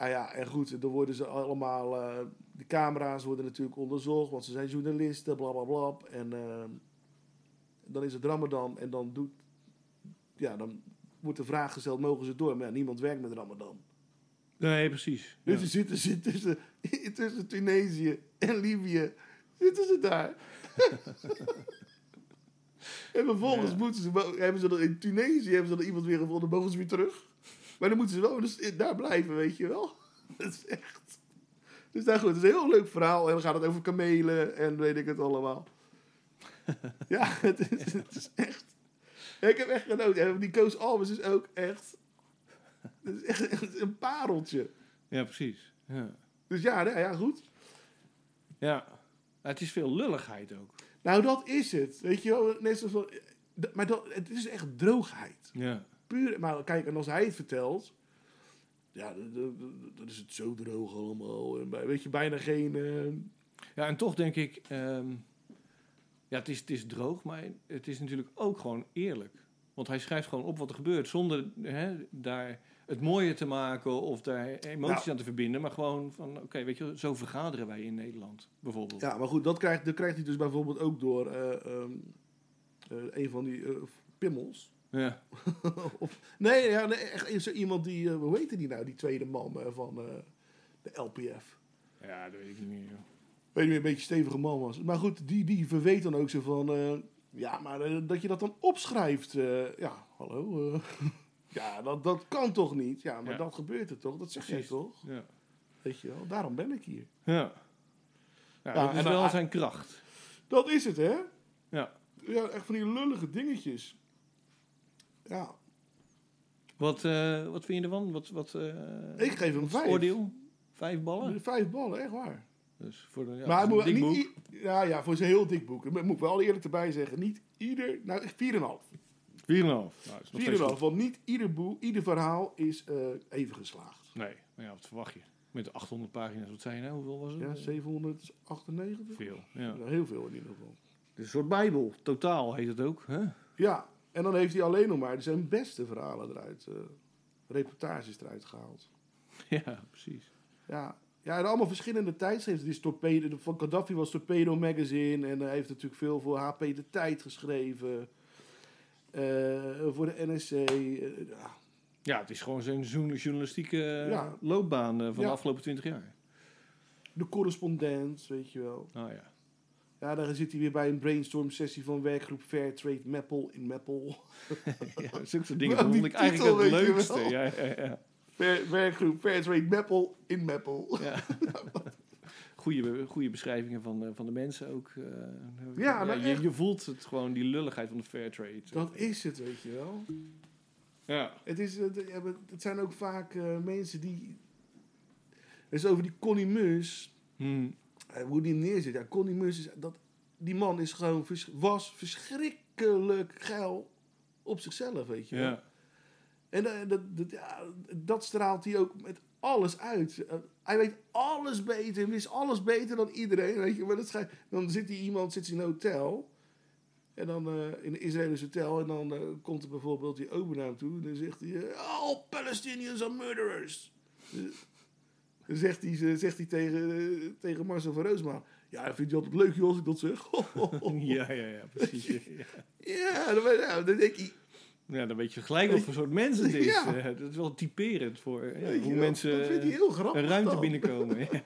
Ah ja, en goed, dan worden ze allemaal, eh, de camera's worden natuurlijk onderzocht, want ze zijn journalisten, bla bla bla. En eh, dan is het Ramadan en dan doet, ja, dan wordt de vraag gesteld, mogen ze door? Maar ja, niemand werkt met Ramadan. Nee, precies. Dus Ja. ze zitten ze tussen, <laughs> tussen Tunesië en Libië. Zitten ze daar. <laughs> en vervolgens Ja. moeten ze, hebben ze dan in Tunesië hebben ze dan iemand weer gevonden, mogen ze weer terug. Maar dan moeten ze wel dus daar blijven, weet je wel. <laughs> Dat is echt. Dus daar goed, het is een heel leuk verhaal. En dan gaat het over kamelen en weet ik het allemaal. <laughs> ja, het is, het is echt. Ik heb echt genoten. En die Koos Albers is ook echt. Het is echt, een pareltje. Ja, precies. Ja. Dus ja, nou ja, goed. ja. Het is veel lulligheid ook. Nou, dat is het. Weet je wel, net zoals... Maar dat, het is echt droogheid. Ja. Puur, maar kijk, en als hij het vertelt... Ja, dan is het zo droog allemaal. En weet je, bijna geen... eh, Ja, en toch denk ik... ehm, ja, het is, het is droog, maar het is natuurlijk ook gewoon eerlijk. Want hij schrijft gewoon op wat er gebeurt. Zonder hè, daar het mooie te maken of daar emoties Ja. aan te verbinden. Maar gewoon van, oké, weet je, zo vergaderen wij in Nederland, bijvoorbeeld. Ja, maar goed, dat krijgt, dat krijgt hij dus bijvoorbeeld ook door eh, ehm, eh, een van die eh, pimmels. Ja. <laughs> of, nee, ja, nee, echt zo iemand die, eh, hoe heette die nou, die tweede man eh, van eh, de LPF. ja, dat weet ik niet meer. joh. weet niet meer, een beetje stevige man was. Maar goed, die, die verweet dan ook zo van... ja, maar dat je dat dan opschrijft. ja, hallo. <laughs> ja, dat, dat kan toch niet? Ja, maar Ja. dat gebeurt er toch? Dat zeg Precies. toch? Ja. Weet je wel, daarom ben ik hier. Ja. Ja, Ja, dat is en dan- wel zijn kracht. Dat is het, hè? Ja. Ja, echt van die lullige dingetjes. Ja, Wat, eh, wat vind je ervan? Wat, wat, eh, ik geef hem vijf. Oordeel? Vijf ballen? Vijf ballen, echt waar. Dus voor de, ja, maar is een moet dik niet... boek. Ja, ja, voor zijn heel dik boek. Dat moet ik wel eerlijk erbij zeggen. Niet ieder... Nou, 4,5. 4,5. 4,5. Nou, goed. Want niet ieder boek, ieder verhaal is eh, even geslaagd. Nee, maar ja, wat verwacht je? Met 800 pagina's, wat zei je nou? Hoeveel was het? Ja, 798? Veel, ja. Ja, heel veel in ieder geval. Het is een soort bijbel. Totaal heet het ook. Hè? Ja, en dan heeft hij alleen nog maar zijn beste verhalen eruit, eh, reportages eruit gehaald. <laughs> Ja, precies. Ja, ja en allemaal verschillende tijdschriften. Die is torpedo, de- van Gaddafi was Torpedo Magazine en hij heeft natuurlijk veel voor HP De Tijd geschreven. Eh, voor de NSC. eh, ja. Ja, het is gewoon zijn journa- journalistieke eh, Ja. loopbaan eh, van de afgelopen 20 jaar. De correspondent, weet je wel. Oh ja. Ja, daar zit hij weer bij een brainstorm sessie van werkgroep Fairtrade Meppel in Meppel. <laughs> <laughs> ja zulke soort dingen vond ik eigenlijk het leukste. Ja, ja, ja. Fair- werkgroep Fairtrade Meppel in Meppel. ja. <laughs> Goede, goede beschrijvingen van, de- van de mensen ook. eh. Ja, maar je, je voelt het gewoon, die lulligheid van de fair trade. Dat is het, weet je wel. Ja. Het, is, het, ja, maar het zijn ook vaak eh, mensen die... Het is over die Connie Mus. Hm. Eh, hoe die neerzit. Ja, Connie Mus is... Dat, die man is gewoon... was verschrikkelijk geil op zichzelf, weet je wel. Ja. En eh, dat, dat, ja, dat straalt hij ook met alles uit. Eh, hij weet alles beter, wist alles beter dan iedereen. Weet je, maar dat schijnt- dan zit hij iemand zit in een hotel. En dan in een Israëlisch hotel. En dan komt er bijvoorbeeld die ober naar hem toe. En dan zegt hij: All Palestinians are murderers. Dan zegt hij, eh, zegt hij tegen, eh, tegen Marcel van Roosma: Ja, vind je altijd leuk joh, als ik dat zeg? <laughs> Ja, ja, ja, precies. Ja. ja, dan, ja, dan denk ik. Ja, dan weet je gelijk wat voor soort mensen het is. Ja. Eh, dat is wel typerend voor ja, hoe wel, mensen een ruimte dan. binnenkomen. <laughs> Ja.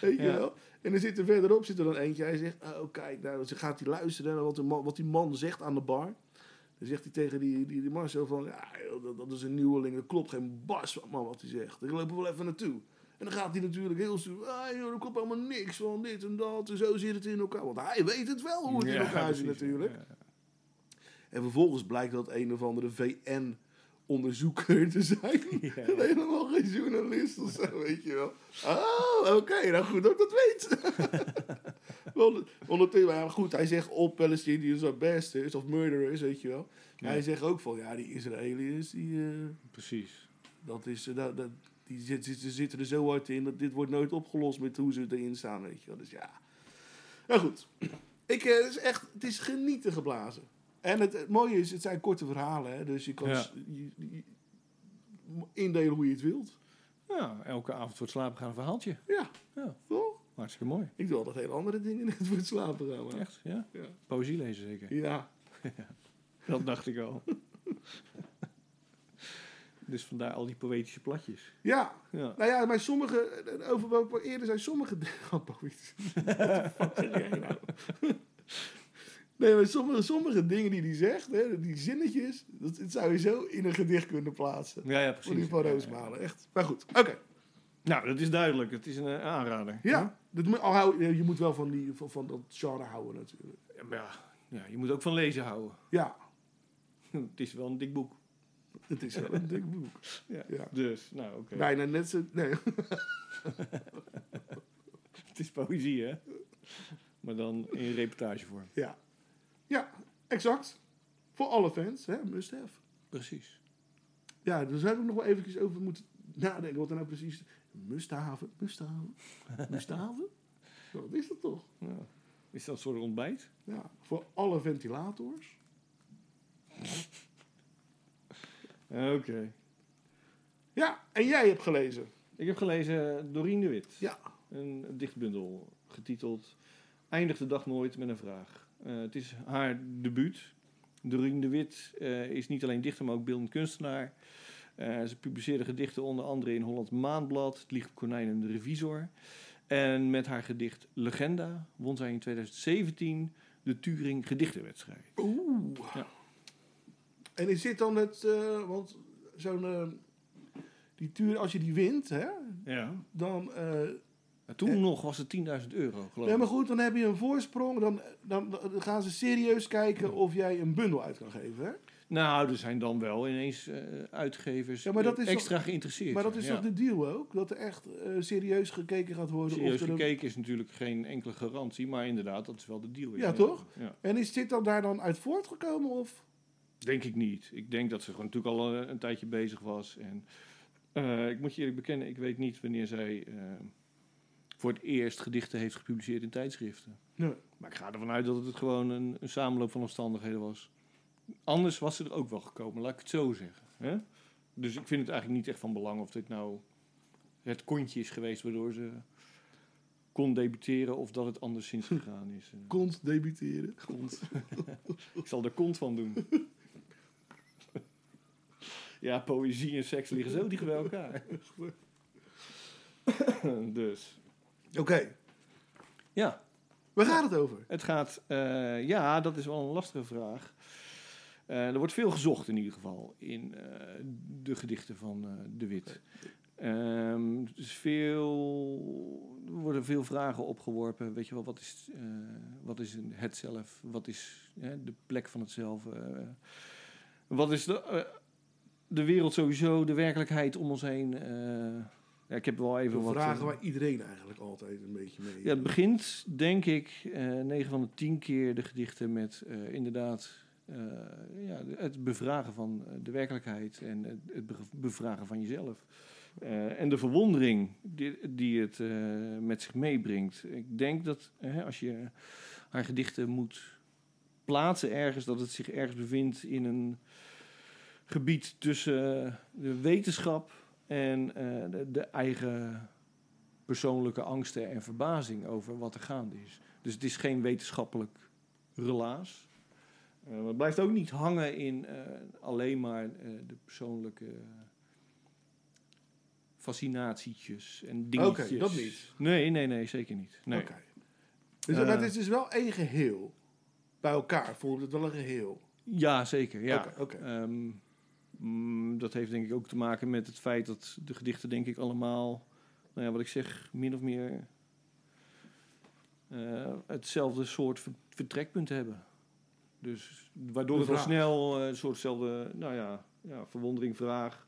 Weet je Ja. wel? En dan zit er verderop zit er dan eentje. Hij zegt, oh kijk, nou, dan gaat hij luisteren naar wat, de man, wat die man zegt aan de bar. Dan zegt hij tegen die, die, die Marcel van, ja, dat, dat is een nieuweling. Dat klopt geen bas man wat hij zegt. Ik loop er wel even naartoe. En dan gaat hij natuurlijk heel stoer. Ah, joh, er klopt helemaal niks van dit en dat. En zo zit het in elkaar. Want hij weet het wel hoe het in elkaar zit natuurlijk. ja. En vervolgens blijkt dat een of andere VN-onderzoeker te zijn. <laughs> En <laughs> helemaal geen journalist of zo, weet je wel. Oh, oké, nou goed dat ik dat weet. <laughs> Ondertussen, maar goed, hij zegt op Palestinians are bastards of murderers, weet je wel. Maar hij zegt ook van, ja, die Israëliërs, die, eh, Precies. dat is, eh, dat, dat, die zit, zit- ze zitten er zo hard in, dat dit wordt nooit opgelost met hoe ze erin staan, weet je wel. Dus ja. Nou goed, ik, eh, het is echt, het is genieten geblazen. En het, het mooie is, het zijn korte verhalen, hè, dus je kan Ja. s- je- je- indelen hoe je het wilt. Ja, elke avond voor het slapen gaan een verhaaltje. Ja, Ja, toch? Hartstikke mooi. Ik doe altijd hele andere dingen net voor het slapen gaan. maar- Echt, ja. Ja. Poëzie lezen zeker. Ja. <laughs> Dat dacht ik al. <laughs> dus vandaar al die poëtische platjes. ja, Ja. nou ja, maar sommige, eh, over wat we eerder zijn, sommige dingen. <laughs> Oh, poëtisch. Nou? Nee, maar sommige, sommige dingen die hij zegt, hè, die zinnetjes, dat, dat zou je zo in een gedicht kunnen plaatsen. Ja, ja, Voor die precies. van Ja, ja. Roosmalen, echt. Maar goed, oké. Nou, dat is duidelijk. Het is een eh, aanrader. Ja, dat moet, al hou, je moet wel van, die, van, van dat genre houden natuurlijk. Ja, maar ja, ja, je moet ook van lezen houden. Ja, <laughs> Het is wel een dik boek. het is wel een dik boek. <laughs> Ja. Ja. Dus, nou oké. Bijna net zo... Nee. <laughs> Het is poëzie, hè? Maar dan in reportagevorm. Ja. Ja, exact. Voor alle fans, hè, must have. Precies. Ja, daar zou ik nog wel eventjes over moeten nadenken. Wat er nou precies... Musthaven, Musthaven, <laughs> Musthaven? Wat is dat toch? Ja. Is dat een soort ontbijt? Ja, voor alle ventilators. <laughs> Oké. Ja, en jij hebt gelezen. Ik heb gelezen Doreen de Wit. Ja. Een dichtbundel getiteld Eindig de dag nooit met een vraag. Eh, het is haar debuut. Doreen de Wit eh, is niet alleen dichter, maar ook beeldend kunstenaar. Eh, ze publiceerde gedichten onder andere in Holland Maandblad, Het Licht Konijn en de Revisor. En met haar gedicht Legenda won zij in 2017 de Turing Gedichtenwedstrijd. Oeh. Ja. En is dit dan het... eh, want zo'n... eh, die tuur, als je die wint, hè, Ja. dan... toen nog was het 10.000 euro, geloof ja, ik. maar goed, dan heb je een voorsprong. Dan, dan, dan gaan ze serieus kijken of jij een bundel uit kan geven, hè? Nou, er zijn dan wel ineens eh, uitgevers Ja, maar dat eh, is extra geïnteresseerd. Maar dat is ja. toch de deal ook? Dat er echt eh, serieus gekeken gaat worden? Serieus of er een- gekeken is natuurlijk geen enkele garantie, maar inderdaad, dat is wel de deal. Ja, toch? En is dit dan daar dan uit voortgekomen? Of? Denk ik niet. Ik denk dat ze gewoon natuurlijk al een tijdje bezig was. En ik moet je eerlijk bekennen, ik weet niet wanneer zij voor het eerst gedichten heeft gepubliceerd in tijdschriften. Nee. Maar ik ga ervan uit dat het gewoon een, een samenloop van omstandigheden was. Anders was ze er ook wel gekomen, laat ik het zo zeggen. Hè? Dus ik vind het eigenlijk niet echt van belang of dit nou het kontje is geweest waardoor ze kon debuteren of dat het anderszins gegaan is. Eh, Kont debuteren. Kont. <laughs> ik zal er kont van doen. ja, poëzie en seks liggen zo dicht bij elkaar. <laughs> dus. Oké, Ja, waar gaat het over? het gaat... eh, ja, dat is wel een lastige vraag. Eh, er wordt veel gezocht in ieder geval in eh, de gedichten van eh, De Wit. Ehm, er, veel, er worden veel vragen opgeworpen. Weet je wel, wat is, wat is het zelf? Wat is hè, de plek van het zelf? Wat is de, de wereld sowieso, de werkelijkheid om ons heen? Ja, ik heb wel even De wat... vragen waar iedereen eigenlijk altijd een beetje mee... ja, het begint, denk ik, eh 9 van de 10 keer de gedichten met inderdaad ja, het bevragen van eh, de werkelijkheid en het, het be- bevragen van jezelf. Eh, en de verwondering die, het eh, met zich meebrengt. Ik denk dat eh, als je haar gedichten moet plaatsen ergens, dat het zich ergens bevindt in een gebied tussen eh, de wetenschap en eh, de eigen persoonlijke angsten en verbazing over wat er gaande is. Dus het is geen wetenschappelijk relaas. Maar het blijft ook niet hangen in eh, alleen maar eh, de persoonlijke fascinatietjes en dingetjes. Oké, dat niet. Nee, nee, nee, zeker niet. Nee. Oké. Dus, maar het is dus wel één geheel. Bij elkaar vormt het wel een geheel. Ja, zeker. Ja. Ehm, mm, dat heeft denk ik ook te maken met het feit dat de gedichten denk ik allemaal, nou ja, wat ik zeg, min of meer hetzelfde soort ver- vertrekpunt hebben. Dus waardoor het al snel eh, een soortzelfde, nou ja, ja, verwondering, vraag,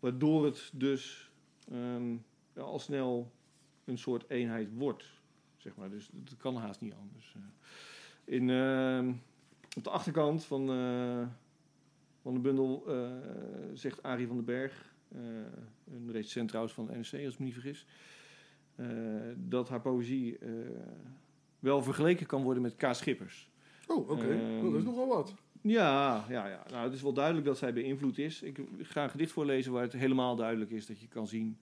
waardoor het dus ehm, ja, al snel een soort eenheid wordt, zeg maar. Dus dat kan haast niet anders. eh. In, ehm, op de achterkant van, eh, van de bundel zegt Arie van den Berg, een recensent trouwens van de NRC als ik me niet vergis, dat haar poëzie wel vergeleken kan worden met K. Schippers. Oh, oké. Ehm, Oh, dat is nogal wat. Ja, ja, ja. Nou, het is wel duidelijk dat zij beïnvloed is. Ik ga een gedicht voorlezen waar het helemaal duidelijk is dat je kan zien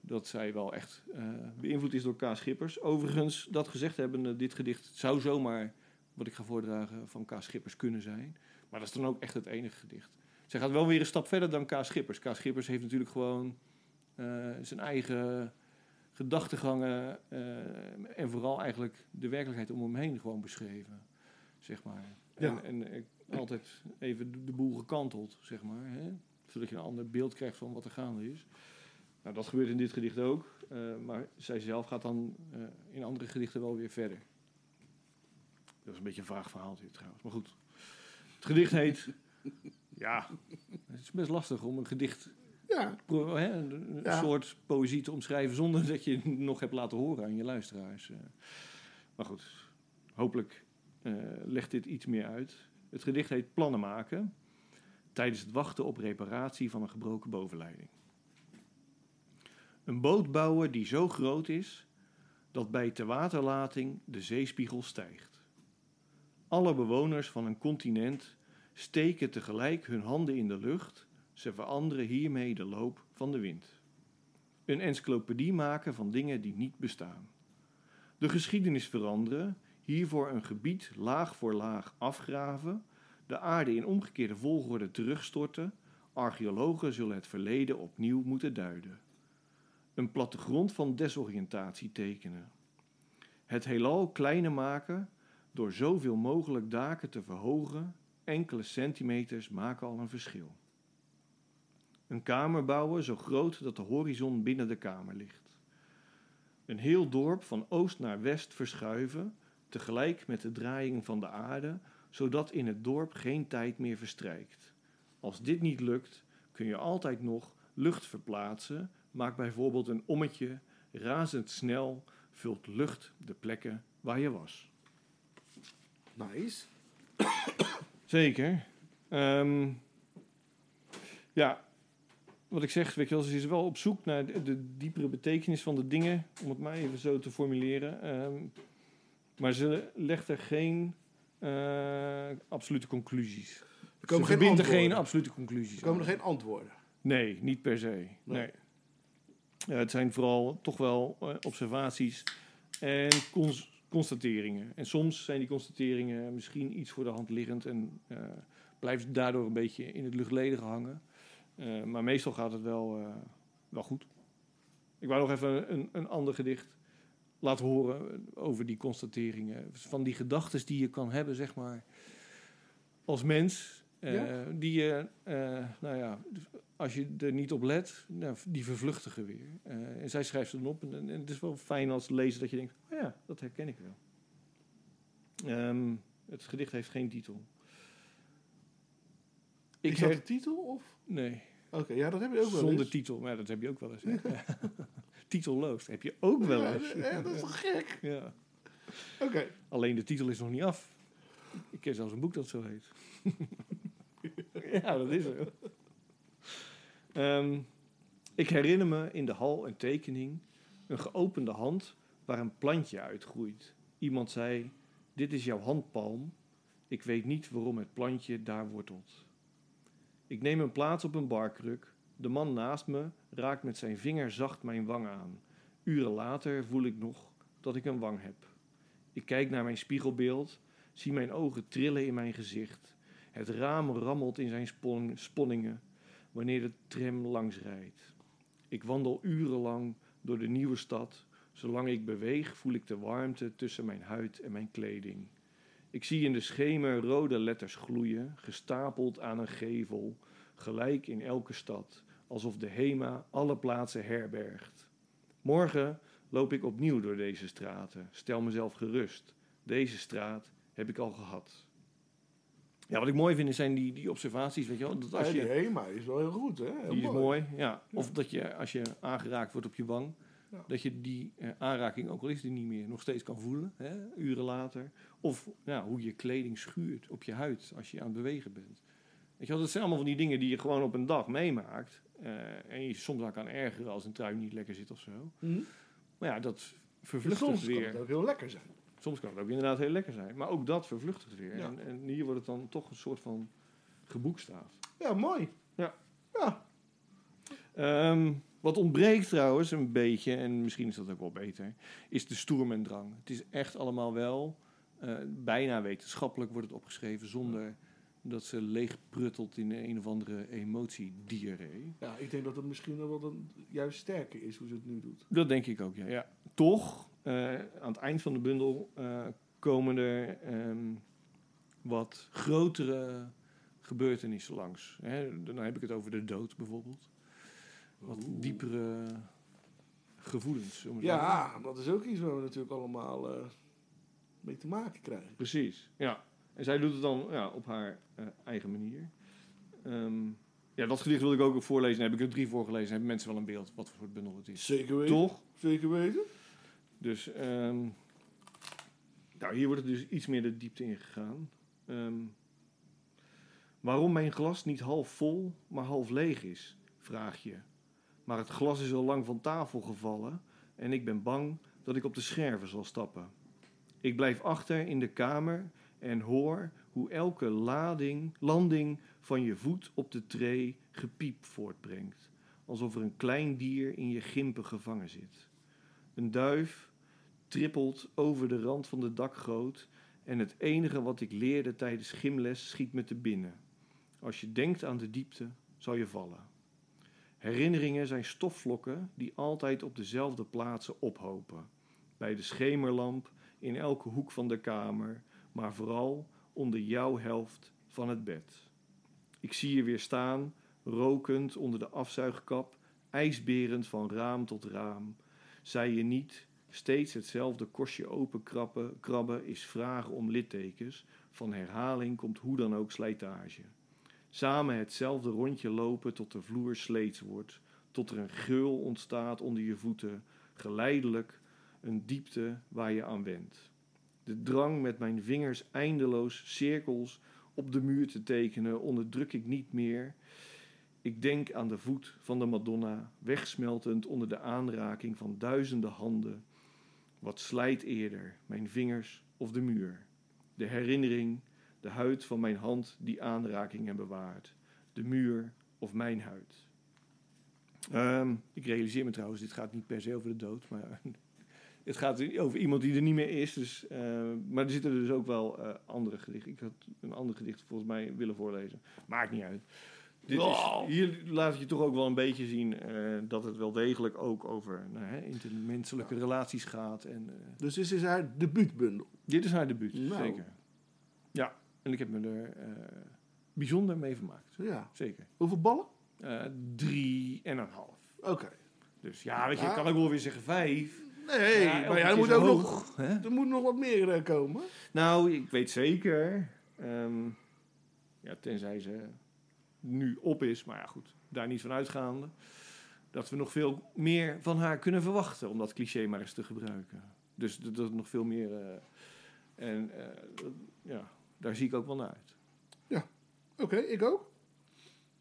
dat zij wel echt eh, beïnvloed is door K. Schippers. Overigens, dat gezegd hebben, dit gedicht zou zomaar, wat ik ga voordragen, van K. Schippers kunnen zijn. Maar dat is dan ook echt het enige gedicht. Zij gaat wel weer een stap verder dan K. Schippers. K. Schippers heeft natuurlijk gewoon eh, zijn eigen gedachtegangen eh, en vooral eigenlijk de werkelijkheid om hem heen gewoon beschreven, zeg maar. Ja. En, en altijd even de, boel gekanteld, zeg maar. Hè? Zodat je een ander beeld krijgt van wat er gaande is. Nou, dat gebeurt in dit gedicht ook. eh, maar zij zelf gaat dan eh, in andere gedichten wel weer verder. Dat is een beetje een vaag verhaal dit trouwens. Maar goed. Het gedicht heet... <laughs> ja, het is best lastig om een gedicht... Ja, pro- Hè, een, Ja. soort poëzie te omschrijven... zonder dat je het nog hebt laten horen aan je luisteraars. eh. Maar goed, hopelijk legt dit iets meer uit. Het gedicht heet Plannen maken... tijdens het wachten op reparatie van een gebroken bovenleiding. Een boot bouwen die zo groot is dat bij te waterlating de zeespiegel stijgt. Alle bewoners van een continent steken tegelijk hun handen in de lucht, ze veranderen hiermee de loop van de wind. Een encyclopedie maken van dingen die niet bestaan. De geschiedenis veranderen, hiervoor een gebied laag voor laag afgraven, de aarde in omgekeerde volgorde terugstorten, archeologen zullen het verleden opnieuw moeten duiden. Een plattegrond van desoriëntatie tekenen. Het heelal kleiner maken door zoveel mogelijk daken te verhogen, enkele centimeters maken al een verschil. Een kamer bouwen zo groot dat de horizon binnen de kamer ligt. Een heel dorp van oost naar west verschuiven, tegelijk met de draaiing van de aarde, zodat in het dorp geen tijd meer verstrijkt. Als dit niet lukt, kun je altijd nog lucht verplaatsen. Maak bijvoorbeeld een ommetje, razendsnel vult lucht de plekken waar je was. Nice. Zeker. Ehm, ja, wat ik zeg, weet je wel, ze is wel op zoek naar de, de diepere betekenis van de dingen, om het maar even zo te formuleren. Ehm, maar ze legt er geen eh, absolute conclusies. Er Ze komen geen verbindt er geen absolute conclusies Er komen aan. er geen antwoorden. Nee, niet per se. Nee. Ja, het zijn vooral toch wel eh, observaties en cons- constateringen. En soms zijn die constateringen misschien iets voor de hand liggend en eh, blijft daardoor een beetje in het luchtledige hangen. Maar meestal gaat het wel, wel goed. Ik wou nog even een, een ander gedicht laten horen over die constateringen. Van die gedachten die je kan hebben, zeg maar, als mens. eh, Ja. Die je, eh, nou ja, als je er niet op let, nou, die vervluchtigen weer. Eh, en zij schrijft ze dan op. En, en het is wel fijn als lezer dat je denkt, oh ja, dat herken ik wel. Ehm, het gedicht heeft geen titel. Ik her- had de titel of? Nee, Oké, ja, dat heb je ook wel zonder titel. Maar dat heb je ook wel eens. <laughs> Titelloos heb je ook wel eens. ja, dat is toch gek? <laughs> Ja. Oké. Alleen de titel is nog niet af. Ik ken zelfs een boek dat zo heet. <laughs> ja, dat is zo. Ehm, ik herinner me in de hal een tekening, een geopende hand waar een plantje uitgroeit. Iemand zei: Dit is jouw handpalm. Ik weet niet waarom het plantje daar wortelt. Ik neem een plaats op een barkruk. De man naast me raakt met zijn vinger zacht mijn wang aan. Uren later voel ik nog dat ik een wang heb. Ik kijk naar mijn spiegelbeeld, zie mijn ogen trillen in mijn gezicht. Het raam rammelt in zijn spon- sponningen wanneer de tram langs rijdt. Ik wandel urenlang door de nieuwe stad. Zolang ik beweeg, voel ik de warmte tussen mijn huid en mijn kleding. Ik zie in de schemer rode letters gloeien, gestapeld aan een gevel, gelijk in elke stad, alsof de HEMA alle plaatsen herbergt. Morgen loop ik opnieuw door deze straten. Stel mezelf gerust. Deze straat heb ik al gehad. Ja, wat ik mooi vind zijn die, die observaties, weet je wel. Dat als Ja, die je, HEMA is wel heel goed, hè? Heel die is mooi, ja. Of dat je, als je aangeraakt wordt op je wang, Ja. dat je die eh, aanraking, ook al is die niet meer, nog steeds kan voelen, hè, uren later. Of ja, hoe je kleding schuurt op je huid als je aan het bewegen bent. Weet je wel, dat zijn allemaal van die dingen die je gewoon op een dag meemaakt. Eh, en je soms aan kan ergeren als een trui niet lekker zit of zo. Hm? Maar ja, dat Dus vervluchtigt soms kan weer. het ook heel lekker zijn. Soms kan het ook inderdaad heel lekker zijn. Maar ook dat vervluchtigt weer. Ja. En, en hier wordt het dan toch een soort van geboekstaafd. Ja, mooi. Ja. Ja. Ehm, wat ontbreekt trouwens een beetje, en misschien is dat ook wel beter, is de stoerm en drang. Het is echt allemaal wel eh, bijna wetenschappelijk wordt het opgeschreven zonder dat ze leeg pruttelt in een of andere emotiediarree. Ja, ik denk dat het misschien wel een, juist sterker is hoe ze het nu doet. Dat denk ik ook, ja. ja. Toch, eh, aan het eind van de bundel eh, komen er ehm, wat grotere gebeurtenissen langs. Hè, dan heb ik het over de dood bijvoorbeeld. Wat Oeh. diepere gevoelens. Ja, dat is ook iets waar we natuurlijk allemaal eh, mee te maken krijgen. Precies, ja. En zij doet het dan ja, op haar eh, eigen manier. Ehm, ja, dat gedicht wil ik ook voorlezen. Daar heb ik er drie voorgelezen. Dan hebben mensen wel een beeld wat voor soort bundel het is. Zeker weten. Toch? Zeker weten. Dus ehm, nou, hier wordt het dus iets meer de diepte ingegaan. Ehm waarom mijn glas niet half vol, maar half leeg is, vraag je. Maar het glas is al lang van tafel gevallen en ik ben bang dat ik op de scherven zal stappen. Ik blijf achter in de kamer en hoor hoe elke lading, landing van je voet op de tree gepiep voortbrengt. Alsof er een klein dier in je gimpen gevangen zit. Een duif trippelt over de rand van de dakgoot En het enige wat ik leerde tijdens gymles schiet me te binnen. Als je denkt aan de diepte, zal je vallen. Herinneringen zijn stofvlokken die altijd op dezelfde plaatsen ophopen. Bij de schemerlamp, in elke hoek van de kamer, maar vooral onder jouw helft van het bed. Ik zie je weer staan, rokend onder de afzuigkap, ijsberend van raam tot raam. Zei je niet, steeds hetzelfde kostje open krabben, is vragen om littekens, van herhaling komt hoe dan ook slijtage. Samen hetzelfde rondje lopen tot de vloer sleets wordt, tot er een geul ontstaat onder je voeten, geleidelijk een diepte waar je aan went. De drang met mijn vingers eindeloos cirkels op de muur te tekenen onderdruk ik niet meer. Ik denk aan de voet van de Madonna, wegsmeltend onder de aanraking van duizenden handen. Wat slijt eerder, mijn vingers of de muur? De herinnering, de huid van mijn hand die aanrakingen bewaart. De muur of mijn huid. Ehm, ik realiseer me trouwens, dit gaat niet per se over de dood, maar het gaat over iemand die er niet meer is. Dus, eh, maar er zitten dus ook wel eh, andere gedichten. Ik had een ander gedicht volgens mij willen voorlezen. Maakt niet uit. Dit is, Wow. hier laat je toch ook wel een beetje zien eh, dat het wel degelijk ook over nou, hè, intermenselijke relaties gaat. En, Dus dit is haar debuutbundel. dit is haar debuut, Nou. zeker. Ja, en ik heb me er bijzonder mee vermaakt. Ja. Zeker. Hoeveel ballen? Drie en een half. Oké. Dus ja, weet je, Ja. ik kan ook wel weer zeggen vijf. Nee, Ja, maar ja, er moet ook hoog, nog, hè? er moet nog wat meer eh, komen. Nou, ik weet zeker. ehm, ja, tenzij ze nu op is, maar ja, goed, daar niet van uitgaande. Dat we nog veel meer van haar kunnen verwachten, om dat cliché maar eens te gebruiken. Dus dat dat nog veel meer. eh, en eh, dat- ja, daar zie ik ook wel naar uit. Oké, ik ook.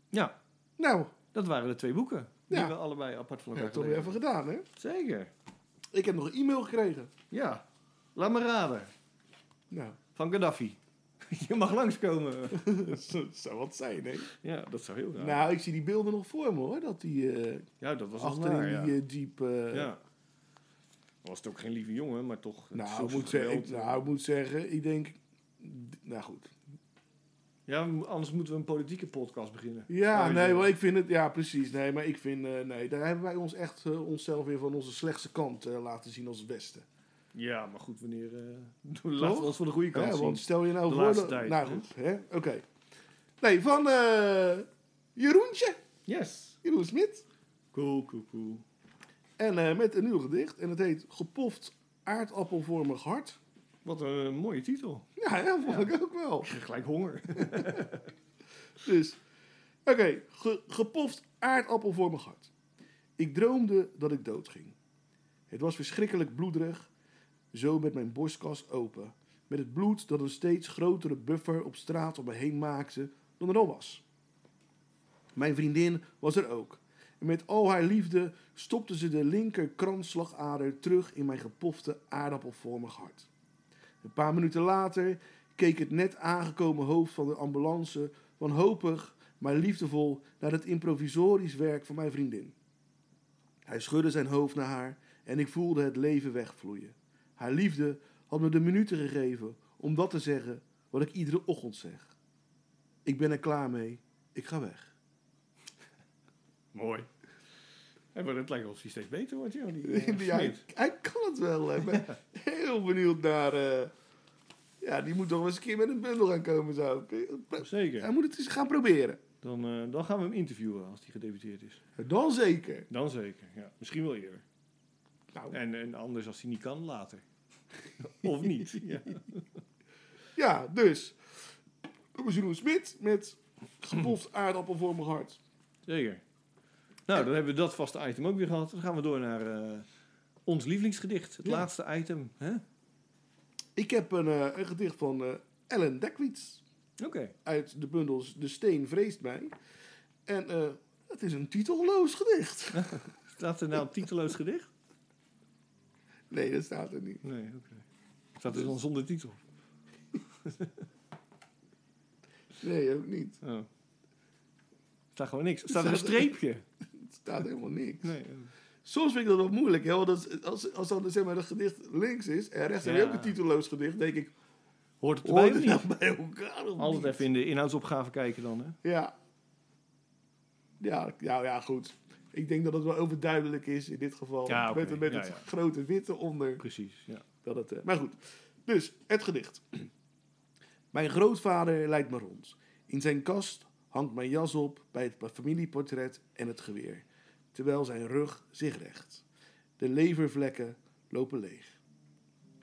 Ja, Nou, dat waren de twee boeken. Die Ja. we allebei apart van elkaar ik toch weer gelezen. even gedaan, hè? Zeker. Ik heb nog een e-mail gekregen. Ja, laat me raden. Nou, Van Gaddafi. <laughs> Je mag langskomen. <laughs> dat zou wat zijn, hè? Ja, dat zou heel raar. Nou, ik zie die beelden nog voor me, hoor. Dat die eh ja, dat was achterin naar, ja. die eh, jeep... eh, Ja. Was het ook geen lieve jongen, maar toch. Nou, ik moet, zeggen, ik, geweld, nou, ik moet zeggen, ik denk... Nou goed. Ja, anders moeten we een politieke podcast beginnen. Ja, nee, wel, ik vind het... Ja, precies. Nee, maar ik vind... eh, nee, daar hebben wij ons echt eh, onszelf weer van onze slechtste kant eh, laten zien als het Westen. Ja, maar goed, wanneer. <laughs> laten we ons van de goede kant Hè, zien. want stel je nou De voor... laatste tijd, nou goed, hè? Oké. Nee, van Jeroentje. Yes. Jeroen Smit. Cool, cool, cool. En met een nieuw gedicht. En het heet Gepoft aardappelvormig hart. Wat een mooie titel. Ja, ja vond ik ook wel. Gelijk honger. <laughs> Dus, oké, ge- gepoft aardappelvormig hart. Ik droomde dat ik doodging. Het was verschrikkelijk bloederig, zo met mijn borstkas open. Met het bloed dat een steeds grotere buffer op straat om me heen maakte dan er al was. Mijn vriendin was er ook. En met al haar liefde stopte ze de linker kransslagader terug in mijn gepofte aardappelvormig hart. Een paar minuten later keek het net aangekomen hoofd van de ambulance wanhopig, maar liefdevol naar het improvisorisch werk van mijn vriendin. Hij schudde zijn hoofd naar haar en ik voelde het leven wegvloeien. Haar liefde had me de minuten gegeven om dat te zeggen wat ik iedere ochtend zeg. Ik ben er klaar mee, ik ga weg. Mooi. En maar het lijkt wel of hij steeds beter wordt, joh. Die, eh, <laughs> Ja, hij, hij kan het wel. Ik ben <laughs> heel benieuwd naar... eh, ja, die moet toch wel eens een keer met een bundel gaan komen zo. Zeker. Hij moet het eens gaan proberen. Dan, eh, dan gaan we hem interviewen als hij gedebuteerd is. Dan zeker. Dan zeker, ja. Misschien wel eerder. Nou, En, en anders als hij niet kan, later. <laughs> of niet. Ja. Ja, dus. Was Jeroen Smit met gepoft aardappelvormig hart. Zeker. Nou, dan hebben we dat vaste item ook weer gehad. Dan gaan we door naar eh, ons lievelingsgedicht. Het Ja. laatste item. Hè? Ik heb een, eh, een gedicht van eh, Ellen Dekwits Oké. uit de bundels De Steen Vreest Mij. En het is een titelloos gedicht. <laughs> Staat er nou een titeloos gedicht? Nee, dat staat er niet. Nee, oké. Staat er dan zonder titel? Nee, ook niet. Oh. Staat gewoon niks. Staat er een streepje? Staat helemaal niks. Nee. Soms vind ik dat wel moeilijk. Hè? Want als, als, als dan zeg maar, het gedicht links is en rechts heb je ook een titelloos gedicht, denk ik... Hoort het Hoort nou bij elkaar of Altijd niet? even in de inhoudsopgave kijken dan, hè? Ja. Ja, ja, ja, goed. Ik denk dat het wel overduidelijk is in dit geval. Ja. Met, met Ja, het ja. grote witte onder. Precies, ja. Dat het, eh, maar goed, dus het gedicht. <clears throat> Mijn grootvader leidt me rond. In zijn kast hangt mijn jas op bij het familieportret en het geweer, terwijl zijn rug zich recht. De levervlekken lopen leeg.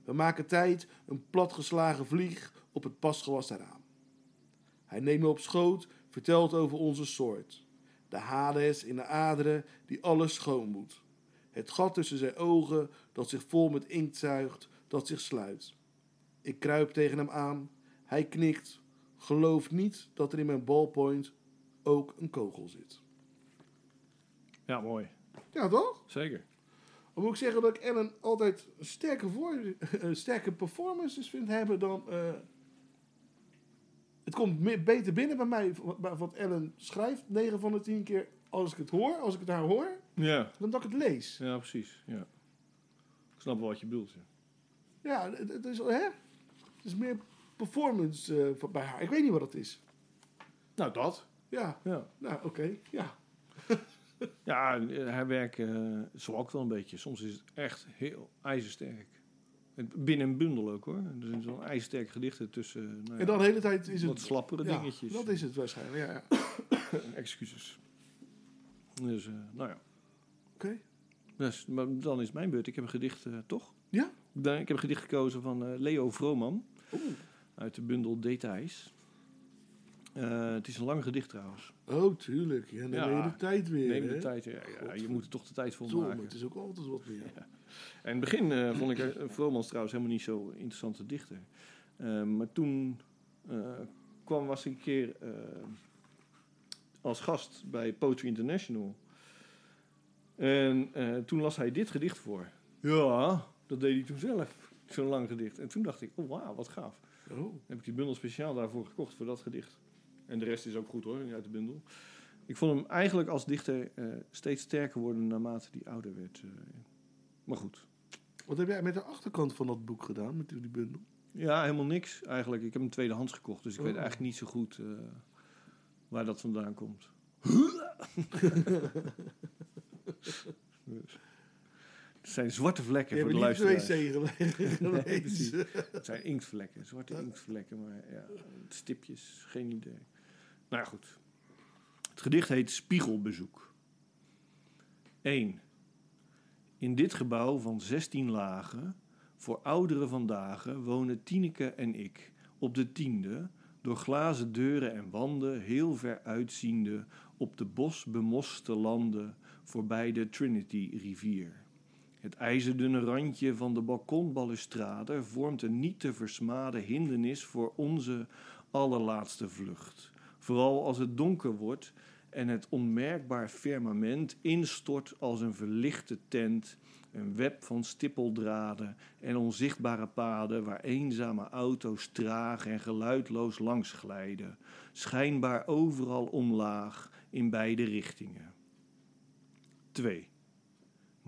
We maken tijd, een platgeslagen vlieg op het pasgewassen raam. Hij neemt me op schoot, vertelt over onze soort. De Hades in de aderen die alles schoon moet. Het gat tussen zijn ogen dat zich vol met inkt zuigt, dat zich sluit. Ik kruip tegen hem aan. Hij knikt. Gelooft niet dat er in mijn ballpoint ook een kogel zit. Ja, mooi. Ja, toch? Zeker. Dan moet ik zeggen dat ik Ellen altijd sterke, voor, <laughs> sterke performances vind hebben dan... eh, het komt meer, beter binnen bij mij wat wat Ellen schrijft. 9 van de 10 keer als ik het hoor, als ik het haar hoor, Ja, dan dat ik het lees. ja precies. Ja. Ik snap wel wat je bedoelt. Ja. Ja, het, het is, hè? het is meer performance van- bij haar. Ik weet niet wat het is. Nou, dat. Ja, Ja, nou oké. Ja. <laughs> ja eh, haar werk eh zwakt wel een beetje. Soms is het echt heel ijzersterk. Binnen een bundel ook hoor. Er zijn zo'n ijzersterke gedichten tussen nou ja, En dan de hele tijd is het... wat slappere ja, dingetjes. dat is het waarschijnlijk, ja. ja. <coughs> Excuses. Dus, nou ja. Oké. Dus, maar dan is mijn beurt. Ik heb een gedicht, toch? Ja? Ik heb een gedicht gekozen van Leo Vrooman. Oeh. Uit de bundel Details. Eh, het is een lang gedicht trouwens. Oh, tuurlijk. Ja, dan Ja, neem je de tijd weer. Neem de hè? tijd. Ja, ja, je moet er toch de tijd voor Verdomme, maken. het is ook altijd wat meer. En in het begin eh, vond ik eh, Vromans trouwens helemaal niet zo interessante dichter. Maar toen kwam, was ik een keer als gast bij Poetry International. En toen las hij dit gedicht voor. Ja, dat deed hij toen zelf. Zo'n lang gedicht. En toen dacht ik, oh wauw, wat gaaf. Oh, heb ik die bundel speciaal daarvoor gekocht, voor dat gedicht. En de rest is ook goed hoor, uit de bundel. Ik vond hem eigenlijk als dichter eh, steeds sterker worden naarmate die ouder werd. eh. maar goed. wat heb jij met de achterkant van dat boek gedaan, met die bundel? Ja, helemaal niks eigenlijk. Ik heb hem tweedehands gekocht, dus ik weet Oh. eigenlijk niet zo goed eh, waar dat vandaan komt. <laughs> Dus. Het zijn zwarte vlekken Je voor de niet de luisteraars. wc gele- <laughs> Nee, precies. gelezen. Het zijn inktvlekken, zwarte inktvlekken, maar ja, stipjes, geen idee. Nou ja, goed. Het gedicht heet Spiegelbezoek. 1. In dit gebouw van 16 lagen, voor ouderen vandaag, wonen Tineke en ik op de tiende, door glazen deuren en wanden heel ver uitziende op de bosbemoste landen voorbij de Trinity-rivier. Het ijzerdunne randje van de balkonbalustrade vormt een niet te versmade hindernis voor onze allerlaatste vlucht. Vooral als het donker wordt en het onmerkbaar firmament instort als een verlichte tent, een web van stippeldraden en onzichtbare paden waar eenzame auto's traag en geluidloos langs glijden, schijnbaar overal omlaag in beide richtingen. 2.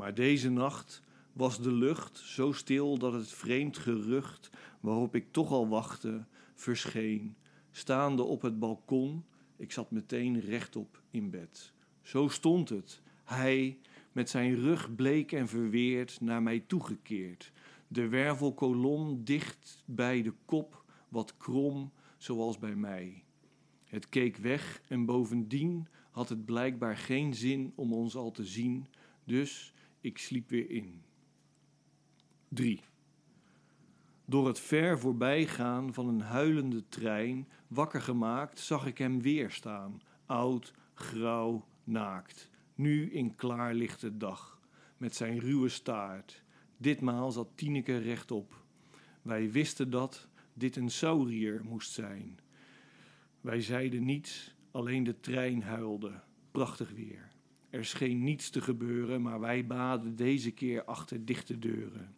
Maar deze nacht was de lucht zo stil dat het vreemd gerucht waarop ik toch al wachtte, verscheen. Staande op het balkon, ik zat meteen rechtop in bed. Zo stond het, hij met zijn rug bleek en verweerd naar mij toegekeerd. De wervelkolom dicht bij de kop, wat krom, zoals bij mij. Het keek weg en bovendien had het blijkbaar geen zin om ons al te zien, dus ik sliep weer in. 3. Door het ver voorbijgaan van een huilende trein, wakker gemaakt, zag ik hem weer staan. Oud, grauw, naakt. Nu in klaarlichte dag, met zijn ruwe staart. Ditmaal zat Tineke rechtop. Wij wisten dat dit een saurier moest zijn. Wij zeiden niets, alleen de trein huilde. Prachtig weer. Er scheen niets te gebeuren, maar wij baden deze keer achter dichte deuren.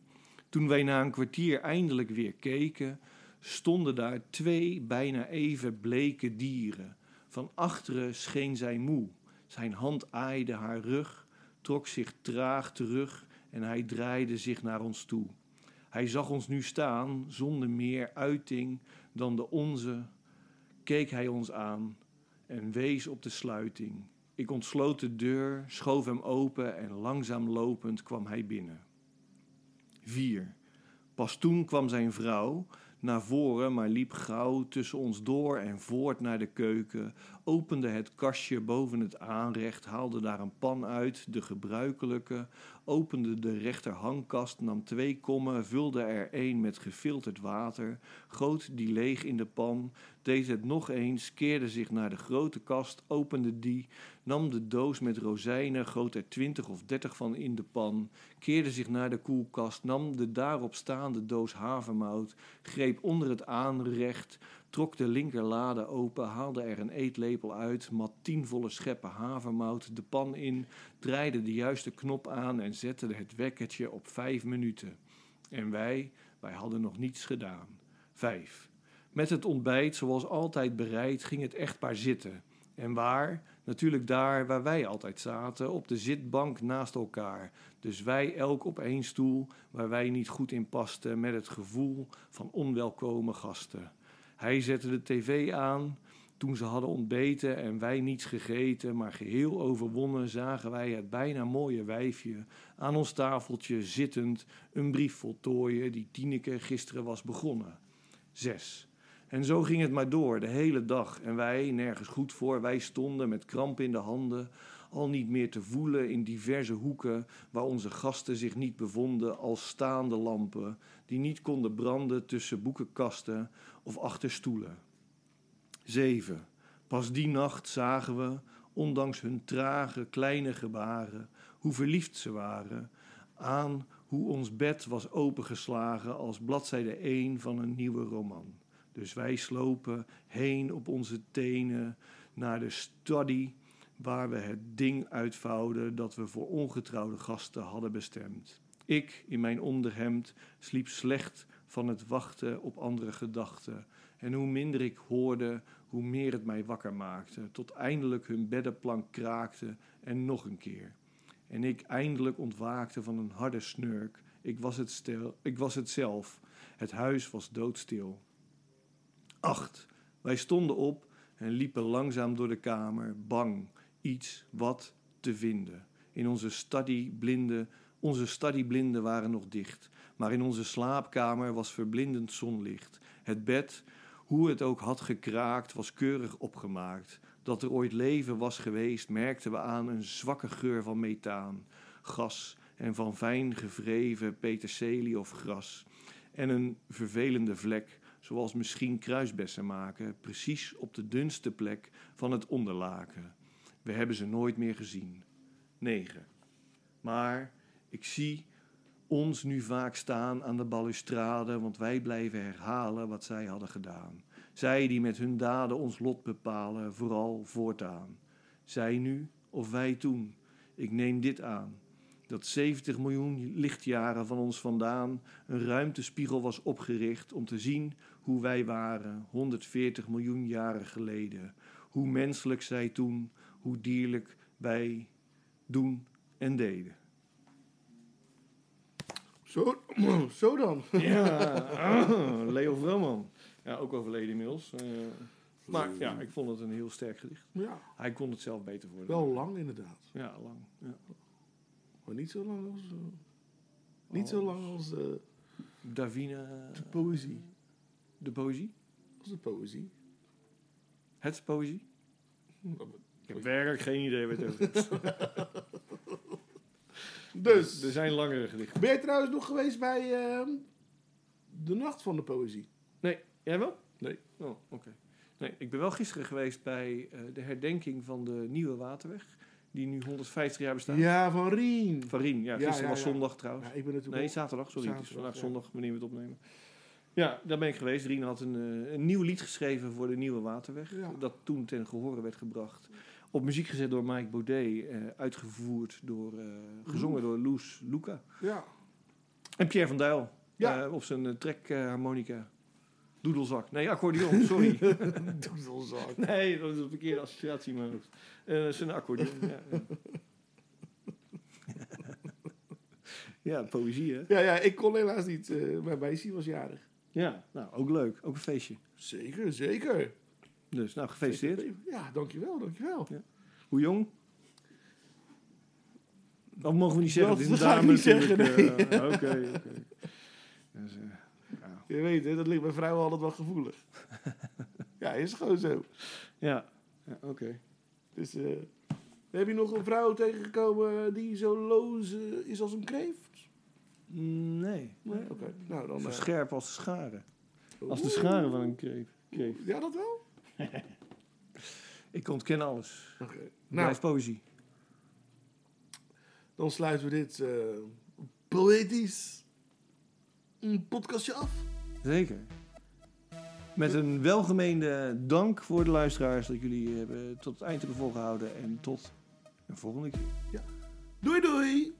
Toen wij na een kwartier eindelijk weer keken, stonden daar twee bijna even bleke dieren. Van achteren scheen zij moe. Zijn hand aaide haar rug, trok zich traag terug en hij draaide zich naar ons toe. Hij zag ons nu staan, zonder meer uiting dan de onze, keek hij ons aan en wees op de sluiting. Ik ontsloot de deur, schoof hem open en langzaam lopend kwam hij binnen. 4. Pas toen kwam zijn vrouw naar voren, maar liep gauw tussen ons door en voort naar de keuken, opende het kastje boven het aanrecht, haalde daar een pan uit, de gebruikelijke, opende de rechterhangkast, nam twee kommen, vulde er een met gefilterd water, goot die leeg in de pan, deed het nog eens, keerde zich naar de grote kast, opende die, nam de doos met rozijnen, goot er twintig of dertig van in de pan, keerde zich naar de koelkast, nam de daarop staande doos havermout, greep onder het aanrecht, trok de linkerlade open, haalde er een eetlepel uit, mat tien volle scheppen havermout de pan in, draaide de juiste knop aan en zette het wekkertje op vijf minuten. En wij, wij hadden nog niets gedaan. Vijf. Met het ontbijt, zoals altijd bereid, ging het echtpaar zitten. En waar? Natuurlijk daar waar wij altijd zaten, op de zitbank naast elkaar. Dus wij elk op één stoel, waar wij niet goed in pasten, met het gevoel van onwelkome gasten. Hij zette de tv aan. Toen ze hadden ontbeten en wij niets gegeten, maar geheel overwonnen, zagen wij het bijna mooie wijfje aan ons tafeltje zittend een brief voltooien die Tineke gisteren was begonnen. Zes. En zo ging het maar door, de hele dag. En wij, nergens goed voor, wij stonden met kramp in de handen, al niet meer te voelen in diverse hoeken waar onze gasten zich niet bevonden, als staande lampen, die niet konden branden tussen boekenkasten of achter stoelen. Zeven. Pas die nacht zagen we, ondanks hun trage, kleine gebaren, hoe verliefd ze waren, aan hoe ons bed was opengeslagen als bladzijde 1 van een nieuwe roman. Dus wij slopen heen op onze tenen naar de study waar we het ding uitvouwden dat we voor ongetrouwde gasten hadden bestemd. Ik, in mijn onderhemd, sliep slecht van het wachten op andere gedachten. En hoe minder ik hoorde, hoe meer het mij wakker maakte, tot eindelijk hun beddenplank kraakte en nog een keer. En ik eindelijk ontwaakte van een harde snurk. Ik was het, stil, ik was het zelf. Het huis was doodstil. Acht. Wij stonden op en liepen langzaam door de kamer, bang iets wat te vinden. In onze studyblinden, onze studyblinden waren nog dicht, maar in onze slaapkamer was verblindend zonlicht. Het bed, hoe het ook had gekraakt, was keurig opgemaakt. Dat er ooit leven was geweest, merkten we aan een zwakke geur van methaan, gas en van fijn gevreven peterselie of gras. En een vervelende vlek, zoals misschien kruisbessen maken, precies op de dunste plek van het onderlaken. We hebben ze nooit meer gezien. 9. Maar ik zie ons nu vaak staan aan de balustrade, want wij blijven herhalen wat zij hadden gedaan. Zij die met hun daden ons lot bepalen, vooral voortaan. Zij nu of wij toen. Ik neem dit aan. Dat 70 miljoen lichtjaren van ons vandaan een ruimtespiegel was opgericht om te zien hoe wij waren 140 miljoen jaren geleden. Hoe menselijk zij toen, hoe dierlijk wij doen en deden. Zo, <clears throat> zo dan. Ja, <laughs> ah, Leo Vrooman. Ja, ook overleden inmiddels. Eh, maar ja, ik vond het een heel sterk gedicht. Ja, Hij kon het zelf beter worden. wel lang inderdaad. Ja, lang. Ja. Maar niet zo lang als... eh, niet zo lang als eh, Davina, de poëzie. De poëzie. Als de poëzie. Het poëzie. Ik heb werkelijk geen idee wat het over gaat. <laughs> Dus, Er zijn langere gedichten. ben jij trouwens nog geweest bij ehm, de Nacht van de Poëzie? Nee, jij wel? Nee. Oh, oké. Nee, ik ben wel gisteren geweest bij eh, de herdenking van de Nieuwe Waterweg. Die nu 150 jaar bestaat. Ja, van Rien. Van Rien. Ja, Ja, gisteren ja, was zondag trouwens. Ja, ik ben natuurlijk Nee, zaterdag, sorry. het is vandaag ja. zondag, wanneer we het opnemen. Ja, daar ben ik geweest. Rien had een, eh, een nieuw lied geschreven voor de Nieuwe Waterweg. Ja. Dat toen ten gehore werd gebracht. Op muziek gezet door Mike Baudet. eh, uitgevoerd door, eh, gezongen door Loes Luca. Ja. En Pierre van Dijl. Ja. op zijn uh, trekharmonica. Doedelzak. Nee, accordeon, sorry. <laughs> <laughs> Doezelzak. nee, dat is een verkeerde associatie in mijn hoofd. Eh, zijn accordeon, ja, ja. <laughs> Ja, poëzie, hè? Ja, ja, ik kon helaas niet. eh mijn meisje was jarig. Ja, nou, ook leuk. Ook een feestje. Zeker, zeker. Dus, nou, gefeliciteerd. Ja, dankjewel, dankjewel. Hoe jong? Dat mogen we niet zeggen. Dat een ga ik niet zeggen, eh, Oké, oké. <laughs> Dus, eh, ja. Je weet, hè, dat ligt bij vrouwen altijd wel gevoelig. <laughs> ja, is gewoon zo. Ja, ja oké. Dus, eh, heb je nog een vrouw tegengekomen die zo loos eh, is als een kreeft? Nee. Nee? Oké. Nou, dan... Zo eh, scherp als de scharen. Als de oeh. scharen van een kreef. kreef. Ja, dat wel? <laughs> Ik ontken alles. Oké. Nou, Blijf poëzie. dan sluiten we dit eh, poëtisch een podcastje af. Zeker. Met een welgemeende dank voor de luisteraars dat jullie hebben tot het eind hebben volgehouden. En tot een volgende keer. Doei doei!